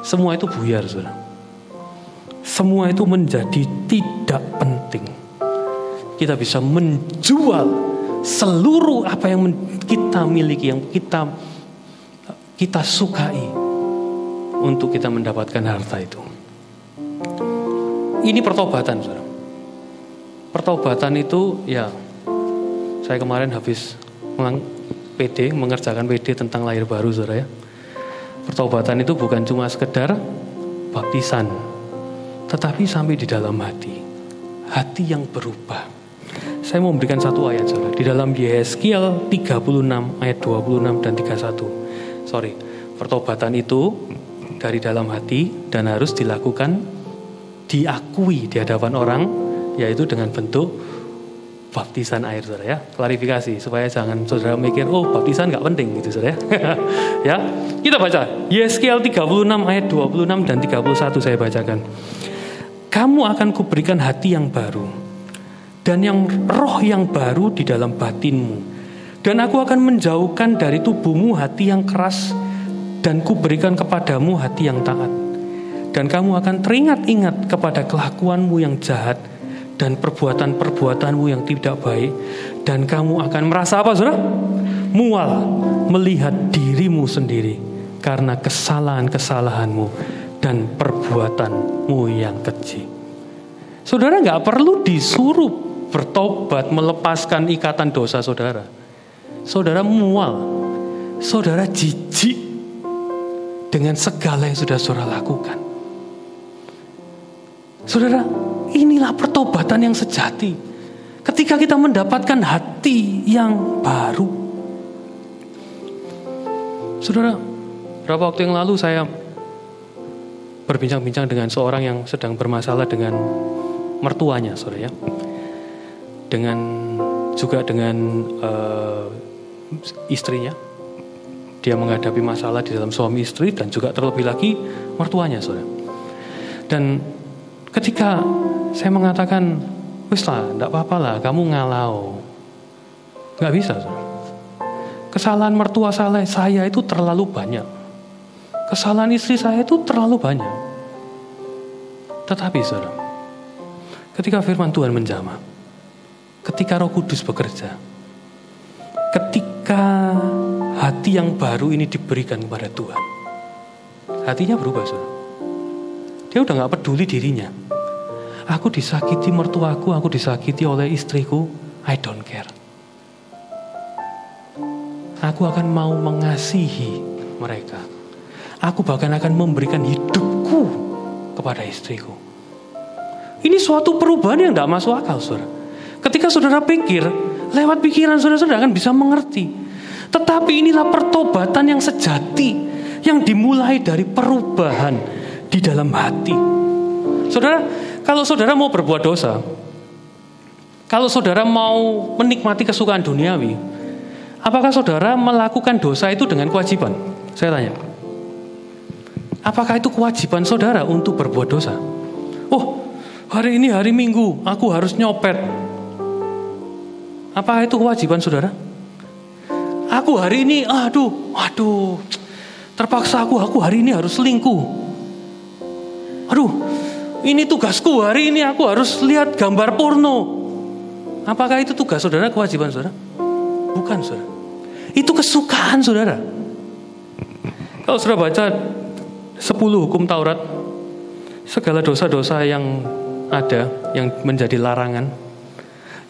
semua itu buyar, saudara. Semua itu menjadi tidak penting. Kita bisa menjual seluruh apa yang kita miliki, yang kita kita sukai untuk kita mendapatkan harta itu. Ini pertobatan, saudara. Pertobatan itu ya saya kemarin habis PD, mengerjakan PD tentang lahir baru, saudara ya. Pertobatan itu bukan cuma sekedar baptisan, tetapi sampai di dalam hati. Hati yang berubah. Saya mau memberikan satu ayat, saudara. Di dalam Yeskiel 36 ayat 26 dan 31. Sorry, pertobatan itu dari dalam hati dan harus dilakukan diakui di hadapan orang yaitu dengan bentuk baptisan air saudara ya. Klarifikasi supaya jangan saudara mikir oh baptisan nggak penting gitu saudara ya. Ya. Kita baca. Yeskiel 36 ayat 26 dan 31 saya bacakan. Kamu akan kuberikan hati yang baru dan yang roh yang baru di dalam batinmu. Dan aku akan menjauhkan dari tubuhmu hati yang keras dan kuberikan kepadamu hati yang taat. Dan kamu akan teringat-ingat kepada kelakuanmu yang jahat dan perbuatan-perbuatanmu yang tidak baik dan kamu akan merasa apa saudara? Mual melihat dirimu sendiri karena kesalahan-kesalahanmu dan perbuatanmu yang kecil. Saudara nggak perlu disuruh bertobat melepaskan ikatan dosa saudara. Saudara mual, saudara jijik dengan segala yang sudah saudara lakukan. Saudara, Inilah pertobatan yang sejati. Ketika kita mendapatkan hati yang baru. Saudara, berapa waktu yang lalu saya berbincang-bincang dengan seorang yang sedang bermasalah dengan mertuanya, saudara ya. Dengan juga dengan uh, istrinya. Dia menghadapi masalah di dalam suami istri dan juga terlebih lagi mertuanya, saudara. Dan ketika saya mengatakan, wis lah, tidak apa-apa lah, kamu ngalau. Gak bisa. Kesalahan mertua saya, itu terlalu banyak. Kesalahan istri saya itu terlalu banyak. Tetapi saudara, ketika firman Tuhan menjamah, ketika roh kudus bekerja, ketika hati yang baru ini diberikan kepada Tuhan, hatinya berubah saudara. Dia udah gak peduli dirinya Aku disakiti mertuaku, aku disakiti oleh istriku. I don't care. Aku akan mau mengasihi mereka. Aku bahkan akan memberikan hidupku kepada istriku. Ini suatu perubahan yang tidak masuk akal, saudara. Ketika saudara pikir, lewat pikiran saudara-saudara akan bisa mengerti. Tetapi inilah pertobatan yang sejati, yang dimulai dari perubahan di dalam hati. Saudara, kalau saudara mau berbuat dosa, kalau saudara mau menikmati kesukaan duniawi, apakah saudara melakukan dosa itu dengan kewajiban? Saya tanya. Apakah itu kewajiban saudara untuk berbuat dosa? Oh, hari ini hari Minggu, aku harus nyopet. Apakah itu kewajiban saudara? Aku hari ini, aduh, aduh, terpaksa aku, aku hari ini harus selingkuh. Aduh, ini tugasku hari ini aku harus lihat gambar porno. Apakah itu tugas saudara, kewajiban saudara? Bukan saudara. Itu kesukaan saudara. Kalau saudara baca 10 hukum Taurat, segala dosa-dosa yang ada, yang menjadi larangan,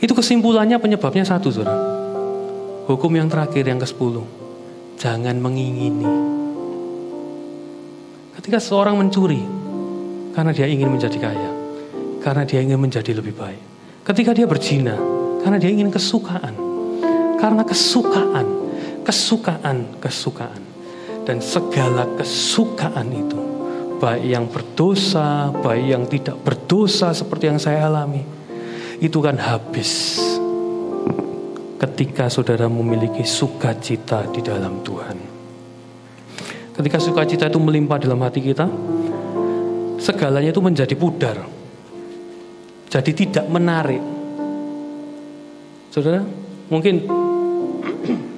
itu kesimpulannya penyebabnya satu saudara. Hukum yang terakhir yang ke-10. Jangan mengingini. Ketika seorang mencuri, karena dia ingin menjadi kaya, karena dia ingin menjadi lebih baik. Ketika dia berzina, karena dia ingin kesukaan, karena kesukaan, kesukaan, kesukaan, dan segala kesukaan itu, baik yang berdosa, baik yang tidak berdosa seperti yang saya alami, itu kan habis ketika saudara memiliki sukacita di dalam Tuhan. Ketika sukacita itu melimpah dalam hati kita, segalanya itu menjadi pudar. Jadi tidak menarik. Saudara, mungkin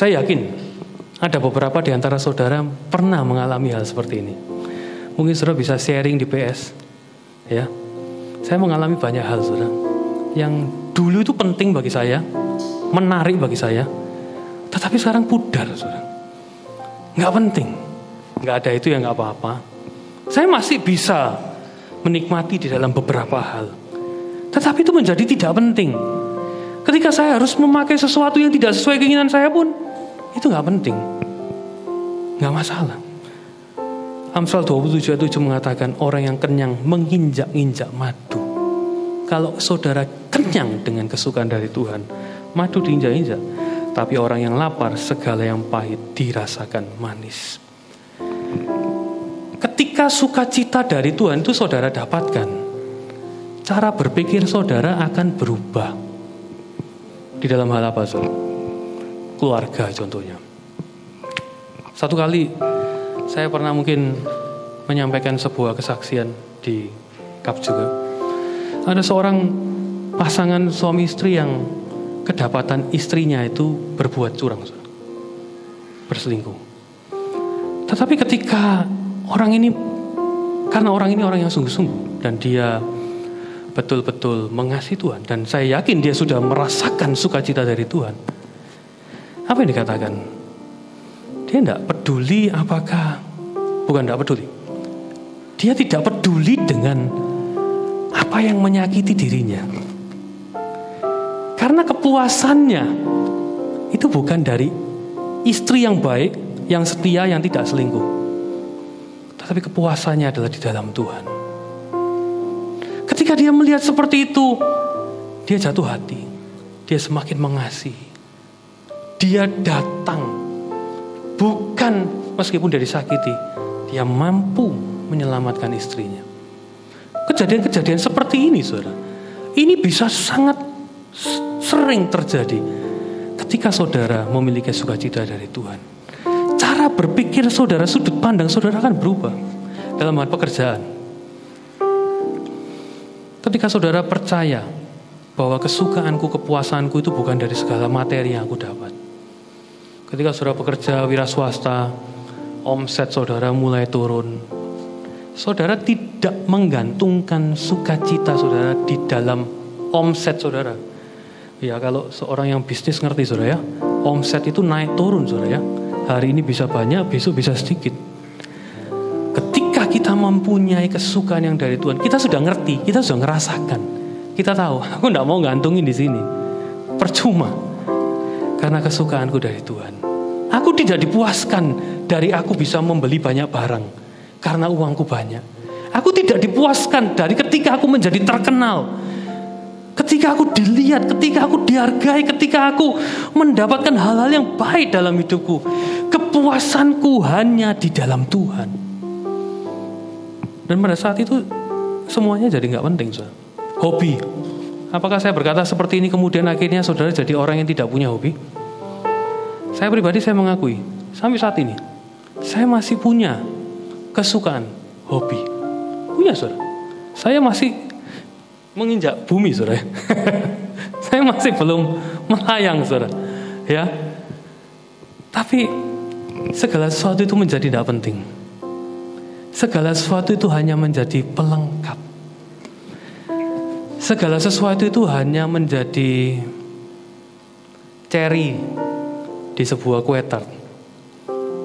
Saya yakin ada beberapa di antara saudara pernah mengalami hal seperti ini. Mungkin saudara bisa sharing di PS. Ya. Saya mengalami banyak hal saudara. Yang dulu itu penting bagi saya, menarik bagi saya. Tetapi sekarang pudar saudara. Nggak penting. Nggak ada itu ya nggak apa-apa. Saya masih bisa menikmati di dalam beberapa hal. Tetapi itu menjadi tidak penting. Ketika saya harus memakai sesuatu yang tidak sesuai keinginan saya pun, itu nggak penting. Nggak masalah. Amsal 27 7 mengatakan orang yang kenyang menginjak-injak madu. Kalau saudara kenyang dengan kesukaan dari Tuhan, madu diinjak-injak. Tapi orang yang lapar, segala yang pahit dirasakan manis. Ketika sukacita dari Tuhan itu saudara dapatkan, cara berpikir saudara akan berubah. Di dalam hal apa, saudara? Keluarga contohnya. Satu kali saya pernah mungkin menyampaikan sebuah kesaksian di KAP juga. Ada seorang pasangan suami istri yang kedapatan istrinya itu berbuat curang, berselingkuh. Tetapi ketika orang ini, karena orang ini orang yang sungguh-sungguh dan dia betul-betul mengasihi Tuhan dan saya yakin dia sudah merasakan sukacita dari Tuhan. Apa yang dikatakan? Dia tidak peduli apakah, bukan tidak peduli. Dia tidak peduli dengan apa yang menyakiti dirinya. Karena kepuasannya itu bukan dari istri yang baik, yang setia, yang tidak selingkuh. Tetapi kepuasannya adalah di dalam Tuhan. Ketika dia melihat seperti itu, dia jatuh hati. Dia semakin mengasihi. Dia datang bukan meskipun dari sakiti, dia mampu menyelamatkan istrinya. Kejadian-kejadian seperti ini, saudara, ini bisa sangat sering terjadi ketika saudara memiliki sukacita dari Tuhan. Berpikir saudara, sudut pandang saudara akan berubah dalam hal pekerjaan. Ketika saudara percaya bahwa kesukaanku, kepuasanku itu bukan dari segala materi yang aku dapat Ketika saudara bekerja wira swasta, omset saudara mulai turun. Saudara tidak menggantungkan sukacita saudara di dalam omset saudara. Ya kalau seorang yang bisnis ngerti saudara ya, omset itu naik turun saudara ya. Hari ini bisa banyak, besok bisa sedikit. Ketika kita mempunyai kesukaan yang dari Tuhan, kita sudah ngerti, kita sudah ngerasakan. Kita tahu, aku tidak mau gantungin di sini. Percuma karena kesukaanku dari Tuhan. Aku tidak dipuaskan dari aku bisa membeli banyak barang karena uangku banyak. Aku tidak dipuaskan dari ketika aku menjadi terkenal. Ketika aku dilihat, ketika aku dihargai, ketika aku mendapatkan hal-hal yang baik dalam hidupku. Kepuasanku hanya di dalam Tuhan. Dan pada saat itu semuanya jadi nggak penting. So. Hobi, Apakah saya berkata seperti ini kemudian akhirnya saudara jadi orang yang tidak punya hobi? Saya pribadi saya mengakui sampai saat ini saya masih punya kesukaan hobi. Punya saudara. Saya masih menginjak bumi saudara. saya masih belum melayang saudara. Ya. Tapi segala sesuatu itu menjadi tidak penting. Segala sesuatu itu hanya menjadi pelengkap segala sesuatu itu hanya menjadi cherry di sebuah kue tart.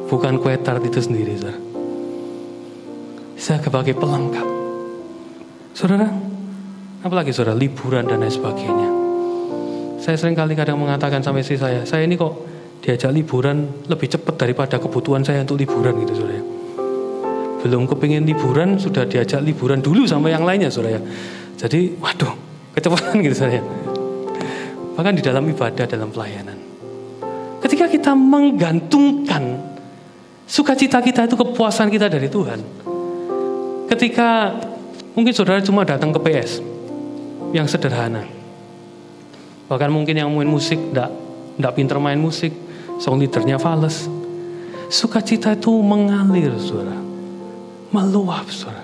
Bukan kue tart itu sendiri, saudara. Saya sebagai pelengkap. Saudara, apalagi saudara, liburan dan lain sebagainya. Saya sering kali kadang mengatakan sampai istri saya, saya ini kok diajak liburan lebih cepat daripada kebutuhan saya untuk liburan gitu saudara. Belum kepingin liburan, sudah diajak liburan dulu sama yang lainnya saudara. Jadi, waduh, kecepatan gitu saya. Bahkan di dalam ibadah, dalam pelayanan. Ketika kita menggantungkan sukacita kita itu kepuasan kita dari Tuhan. Ketika mungkin saudara cuma datang ke PS yang sederhana. Bahkan mungkin yang main musik enggak, enggak pinter main musik, song leadernya fales. Sukacita itu mengalir, saudara. Meluap, saudara.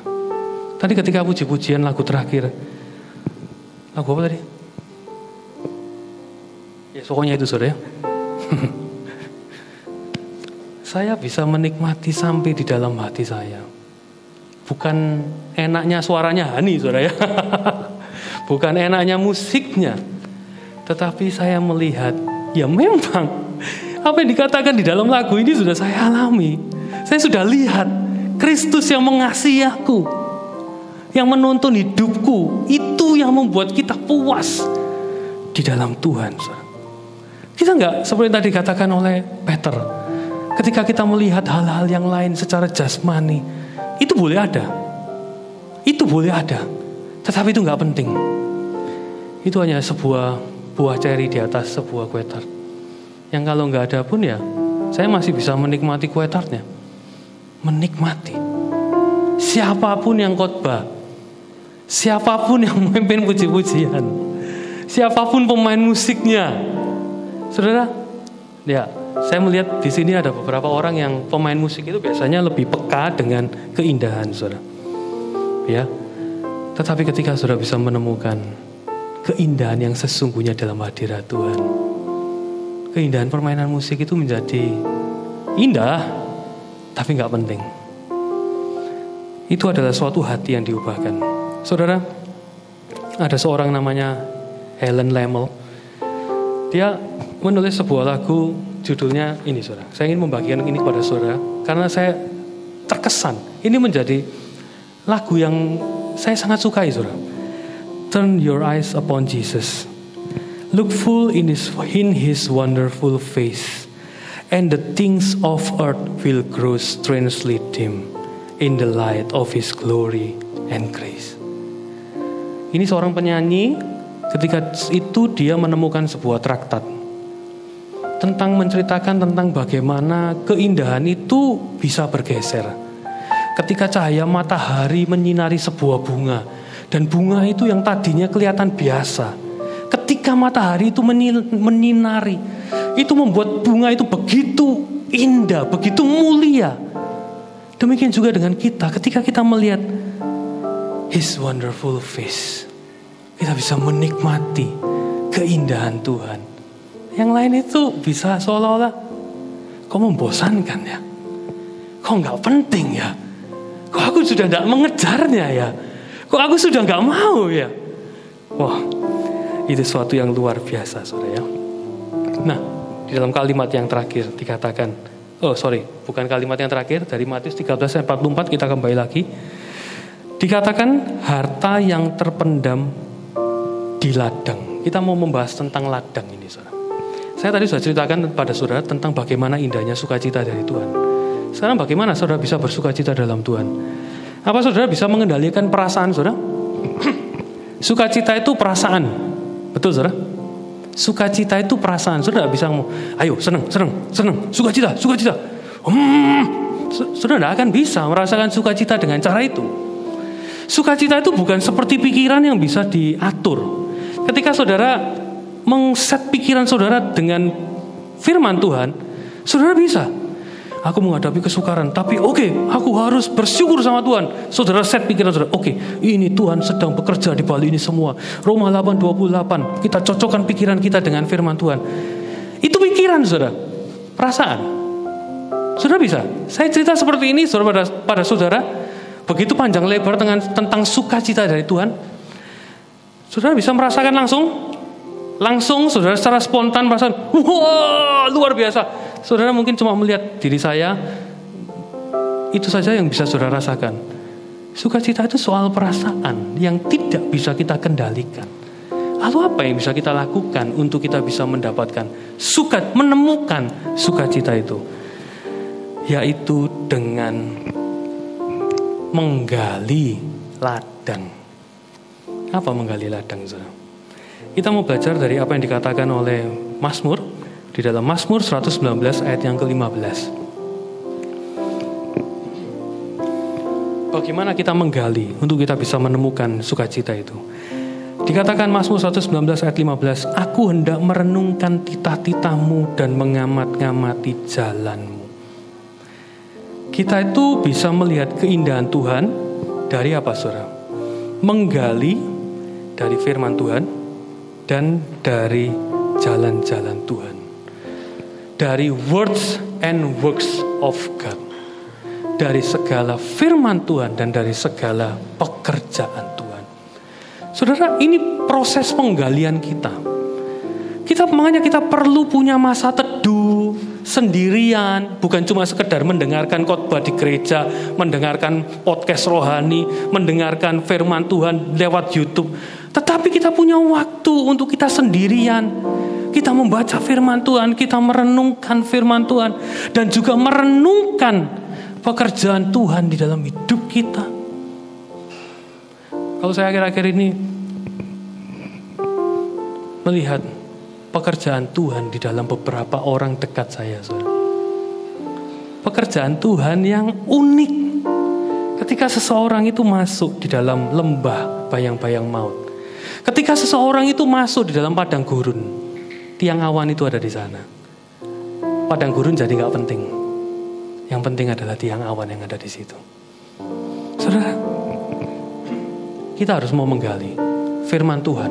Tadi ketika puji-pujian lagu terakhir, lagu apa tadi? Ya pokoknya itu saudara ya. saya bisa menikmati sampai di dalam hati saya. Bukan enaknya suaranya Hani, saudara ya. Bukan enaknya musiknya. Tetapi saya melihat, ya memang apa yang dikatakan di dalam lagu ini sudah saya alami. Saya sudah lihat Kristus yang mengasihi aku. Yang menuntun hidupku. Itu yang membuat kita puas di dalam Tuhan. Kita nggak seperti tadi dikatakan oleh Peter. Ketika kita melihat hal-hal yang lain secara jasmani. Itu boleh ada. Itu boleh ada. Tetapi itu nggak penting. Itu hanya sebuah buah ceri di atas sebuah kue tart. Yang kalau nggak ada pun ya, saya masih bisa menikmati kue tartnya. Menikmati. Siapa pun yang khotbah, siapa pun yang memimpin puji-pujian, siapa pun pemain musiknya, saudara, ya saya melihat di sini ada beberapa orang yang pemain musik itu biasanya lebih peka dengan keindahan, saudara. Ya, tetapi ketika saudara bisa menemukan keindahan yang sesungguhnya dalam hadirat Tuhan. Keindahan permainan musik itu menjadi indah, tapi nggak penting. Itu adalah suatu hati yang diubahkan. Saudara, ada seorang namanya Helen Lemel. Dia menulis sebuah lagu judulnya ini saudara. Saya ingin membagikan ini kepada saudara karena saya terkesan. Ini menjadi lagu yang saya sangat sukai saudara. Turn your eyes upon Jesus. Look full in his, in his wonderful face, and the things of earth will grow strangely dim in the light of his glory and grace. Ini seorang penyanyi ketika itu dia menemukan sebuah traktat tentang menceritakan tentang bagaimana keindahan itu bisa bergeser. Ketika cahaya matahari menyinari sebuah bunga, dan bunga itu yang tadinya kelihatan biasa. Ketika matahari itu menyinari, itu membuat bunga itu begitu indah, begitu mulia. Demikian juga dengan kita, ketika kita melihat His wonderful face, kita bisa menikmati keindahan Tuhan. Yang lain itu bisa seolah-olah kok membosankan ya, kok nggak penting ya, kok aku sudah tidak mengejarnya ya. Kok aku sudah nggak mau ya? Wah, itu suatu yang luar biasa, saudara ya. Nah, di dalam kalimat yang terakhir dikatakan, oh sorry, bukan kalimat yang terakhir dari Matius 13 ayat 44 kita kembali lagi. Dikatakan harta yang terpendam di ladang. Kita mau membahas tentang ladang ini, saudara. Saya tadi sudah ceritakan pada saudara tentang bagaimana indahnya sukacita dari Tuhan. Sekarang bagaimana saudara bisa bersukacita dalam Tuhan? Apa saudara bisa mengendalikan perasaan saudara? Sukacita itu perasaan. Betul saudara? Sukacita itu perasaan. Saudara bisa ngomong, ayo senang, senang, senang, sukacita, sukacita. Hmm, saudara tidak akan bisa merasakan sukacita dengan cara itu. Sukacita itu bukan seperti pikiran yang bisa diatur. Ketika saudara mengset pikiran saudara dengan firman Tuhan, saudara bisa Aku menghadapi kesukaran, tapi oke, okay, aku harus bersyukur sama Tuhan. Saudara set pikiran saudara, oke, okay, ini Tuhan sedang bekerja di balik ini semua. Roma 8:28, kita cocokkan pikiran kita dengan firman Tuhan. Itu pikiran saudara, perasaan. Saudara bisa. Saya cerita seperti ini saudara pada, pada saudara, begitu panjang lebar dengan tentang sukacita dari Tuhan. Saudara bisa merasakan langsung, langsung saudara secara spontan merasakan, wah luar biasa Saudara mungkin cuma melihat diri saya, itu saja yang bisa saudara rasakan. Sukacita itu soal perasaan yang tidak bisa kita kendalikan. Lalu apa yang bisa kita lakukan untuk kita bisa mendapatkan suka, menemukan sukacita itu? Yaitu dengan menggali ladang. Apa menggali ladang, saudara? Kita mau belajar dari apa yang dikatakan oleh Mazmur di dalam Mazmur 119 ayat yang ke-15. Bagaimana kita menggali untuk kita bisa menemukan sukacita itu? Dikatakan Mazmur 119 ayat 15, Aku hendak merenungkan titah-titahmu dan mengamat-ngamati jalanmu. Kita itu bisa melihat keindahan Tuhan dari apa saudara? Menggali dari firman Tuhan dan dari jalan-jalan Tuhan dari words and works of God. Dari segala firman Tuhan dan dari segala pekerjaan Tuhan. Saudara, ini proses penggalian kita. Kita makanya kita perlu punya masa teduh sendirian, bukan cuma sekedar mendengarkan khotbah di gereja, mendengarkan podcast rohani, mendengarkan firman Tuhan lewat YouTube, tetapi kita punya waktu untuk kita sendirian kita membaca firman Tuhan, kita merenungkan firman Tuhan, dan juga merenungkan pekerjaan Tuhan di dalam hidup kita. Kalau saya akhir-akhir ini melihat pekerjaan Tuhan di dalam beberapa orang dekat saya, saudara. Pekerjaan Tuhan yang unik. Ketika seseorang itu masuk di dalam lembah bayang-bayang maut. Ketika seseorang itu masuk di dalam padang gurun tiang awan itu ada di sana. Padang gurun jadi nggak penting. Yang penting adalah tiang awan yang ada di situ. Saudara, kita harus mau menggali firman Tuhan.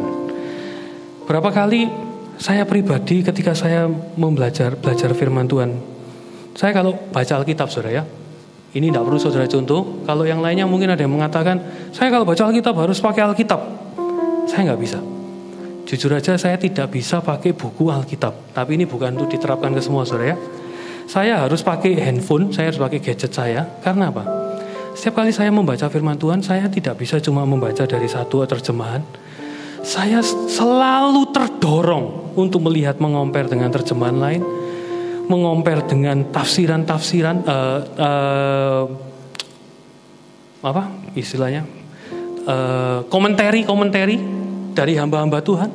Berapa kali saya pribadi ketika saya membelajar belajar firman Tuhan, saya kalau baca Alkitab saudara ya, ini tidak perlu saudara contoh. Kalau yang lainnya mungkin ada yang mengatakan, saya kalau baca Alkitab harus pakai Alkitab. Saya nggak bisa. Jujur aja saya tidak bisa pakai buku Alkitab. Tapi ini bukan untuk diterapkan ke semua saudara ya. Saya harus pakai handphone, saya harus pakai gadget saya. Karena apa? Setiap kali saya membaca firman Tuhan, saya tidak bisa cuma membaca dari satu terjemahan. Saya selalu terdorong untuk melihat mengompar dengan terjemahan lain, mengompar dengan tafsiran-tafsiran uh, uh, apa istilahnya uh, komentari-komentari dari hamba-hamba Tuhan.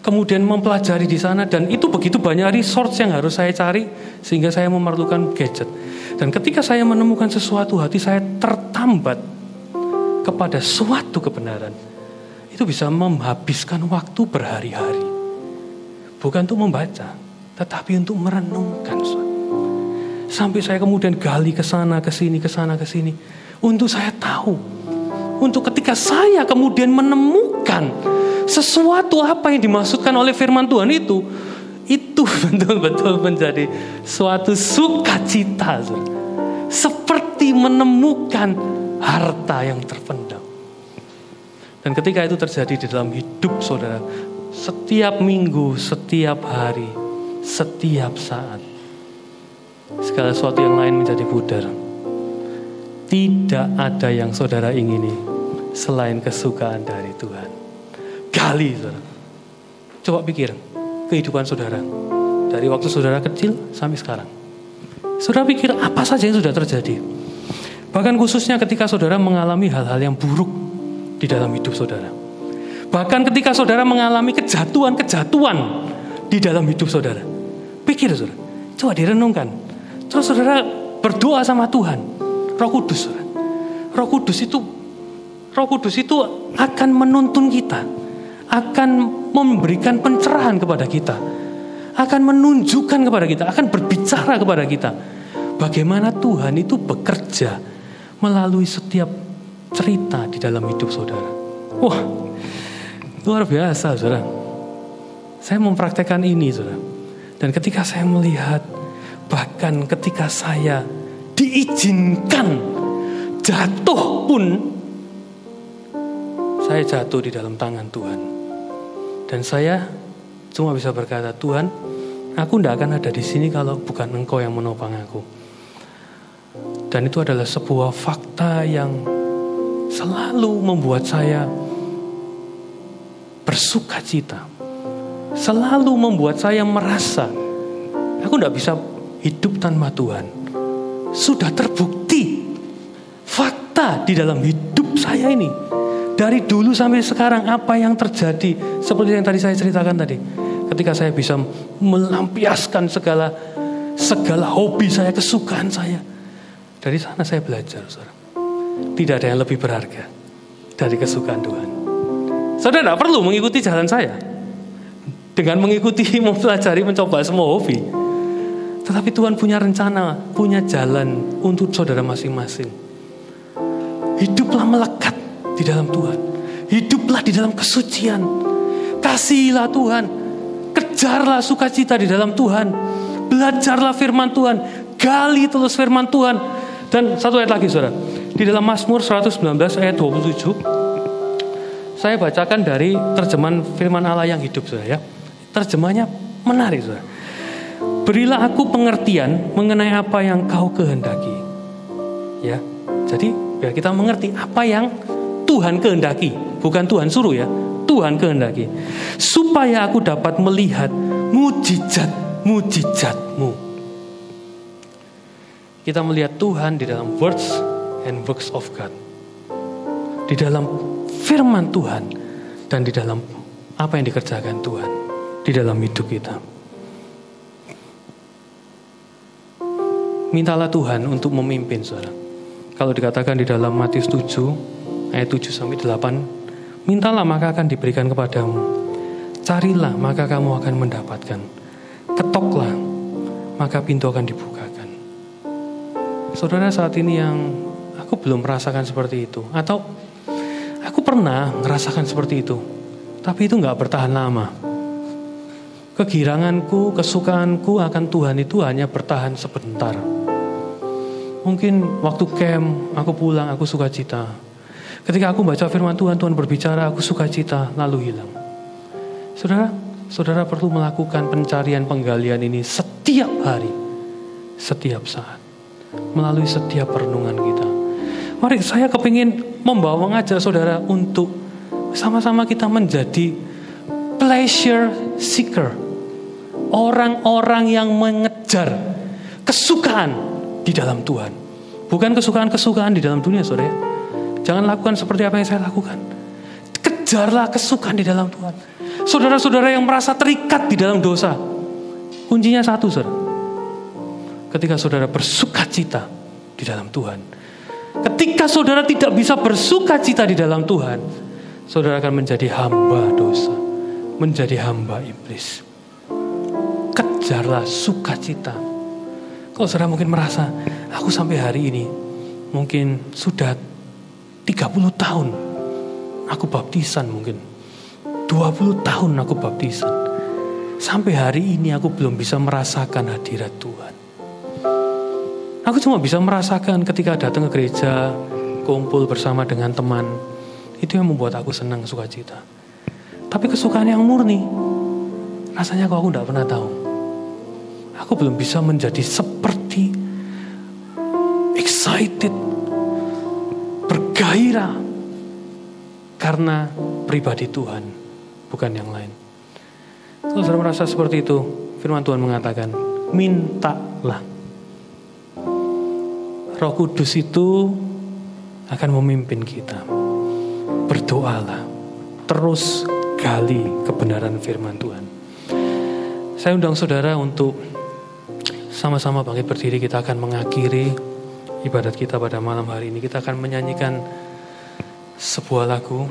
Kemudian mempelajari di sana dan itu begitu banyak resource yang harus saya cari sehingga saya memerlukan gadget. Dan ketika saya menemukan sesuatu hati saya tertambat kepada suatu kebenaran. Itu bisa menghabiskan waktu berhari-hari. Bukan untuk membaca, tetapi untuk merenungkan Sampai saya kemudian gali ke sana, ke sini, ke sana, ke sini. Untuk saya tahu untuk ketika saya kemudian menemukan sesuatu apa yang dimaksudkan oleh firman Tuhan itu, itu betul-betul menjadi suatu sukacita. Seperti menemukan harta yang terpendam. Dan ketika itu terjadi di dalam hidup saudara, setiap minggu, setiap hari, setiap saat, segala sesuatu yang lain menjadi pudar. Tidak ada yang saudara ingini selain kesukaan dari Tuhan. Gali, saudara. Coba pikir kehidupan saudara. Dari waktu saudara kecil sampai sekarang. Saudara pikir apa saja yang sudah terjadi. Bahkan khususnya ketika saudara mengalami hal-hal yang buruk di dalam hidup saudara. Bahkan ketika saudara mengalami kejatuhan-kejatuhan di dalam hidup saudara. Pikir saudara, coba direnungkan. Terus saudara berdoa sama Tuhan. Roh Kudus. Roh Kudus itu Roh Kudus itu akan menuntun kita, akan memberikan pencerahan kepada kita, akan menunjukkan kepada kita, akan berbicara kepada kita. Bagaimana Tuhan itu bekerja melalui setiap cerita di dalam hidup saudara. Wah, luar biasa saudara. Saya mempraktekkan ini saudara. Dan ketika saya melihat, bahkan ketika saya diizinkan jatuh pun saya jatuh di dalam tangan Tuhan. Dan saya cuma bisa berkata, Tuhan, aku tidak akan ada di sini kalau bukan Engkau yang menopang aku. Dan itu adalah sebuah fakta yang selalu membuat saya bersuka cita. Selalu membuat saya merasa aku tidak bisa hidup tanpa Tuhan sudah terbukti fakta di dalam hidup saya ini. Dari dulu sampai sekarang apa yang terjadi seperti yang tadi saya ceritakan tadi. Ketika saya bisa melampiaskan segala segala hobi saya, kesukaan saya. Dari sana saya belajar, saudara. Tidak ada yang lebih berharga dari kesukaan Tuhan. Saudara tidak perlu mengikuti jalan saya. Dengan mengikuti, mempelajari, mencoba semua hobi tetapi Tuhan punya rencana, punya jalan untuk saudara masing-masing. Hiduplah melekat di dalam Tuhan. Hiduplah di dalam kesucian. Kasihilah Tuhan. Kejarlah sukacita di dalam Tuhan. belajarlah firman Tuhan, gali terus firman Tuhan. Dan satu ayat lagi saudara, di dalam Mazmur 119 ayat 27, saya bacakan dari terjemahan firman Allah yang hidup saudara ya. Terjemahnya menarik saudara. Berilah aku pengertian mengenai apa yang kau kehendaki. Ya, jadi biar kita mengerti apa yang Tuhan kehendaki, bukan Tuhan suruh ya. Tuhan kehendaki. Supaya aku dapat melihat mujizat-mujizatmu. Kita melihat Tuhan di dalam words and works of God. Di dalam firman Tuhan dan di dalam apa yang dikerjakan Tuhan di dalam hidup kita. Mintalah Tuhan untuk memimpin saudara. Kalau dikatakan di dalam Matius 7 ayat 7 sampai 8, mintalah maka akan diberikan kepadamu. Carilah maka kamu akan mendapatkan. Ketoklah maka pintu akan dibukakan. Saudara saat ini yang aku belum merasakan seperti itu atau aku pernah merasakan seperti itu, tapi itu nggak bertahan lama. Kegiranganku, kesukaanku akan Tuhan itu hanya bertahan sebentar Mungkin waktu camp, aku pulang, aku suka cita. Ketika aku baca firman Tuhan, Tuhan berbicara, aku suka cita, lalu hilang. Saudara, saudara perlu melakukan pencarian penggalian ini setiap hari, setiap saat, melalui setiap perenungan kita. Mari saya kepingin membawa mengajar saudara untuk sama-sama kita menjadi pleasure seeker. Orang-orang yang mengejar kesukaan di dalam Tuhan. Bukan kesukaan-kesukaan di dalam dunia, saudara. Jangan lakukan seperti apa yang saya lakukan. Kejarlah kesukaan di dalam Tuhan. Saudara-saudara yang merasa terikat di dalam dosa. Kuncinya satu, saudara. Ketika saudara bersuka cita di dalam Tuhan. Ketika saudara tidak bisa bersuka cita di dalam Tuhan. Saudara akan menjadi hamba dosa. Menjadi hamba iblis. Kejarlah sukacita kalau saudara mungkin merasa, aku sampai hari ini mungkin sudah 30 tahun aku baptisan mungkin. 20 tahun aku baptisan. Sampai hari ini aku belum bisa merasakan hadirat Tuhan. Aku cuma bisa merasakan ketika datang ke gereja, kumpul bersama dengan teman. Itu yang membuat aku senang sukacita. Tapi kesukaan yang murni, rasanya kok aku tidak pernah tahu aku belum bisa menjadi seperti excited, bergairah karena pribadi Tuhan, bukan yang lain. Kalau saudara merasa seperti itu, firman Tuhan mengatakan, mintalah. Roh Kudus itu akan memimpin kita. Berdoalah, terus gali kebenaran firman Tuhan. Saya undang saudara untuk sama-sama bangkit berdiri kita akan mengakhiri ibadat kita pada malam hari ini. Kita akan menyanyikan sebuah lagu.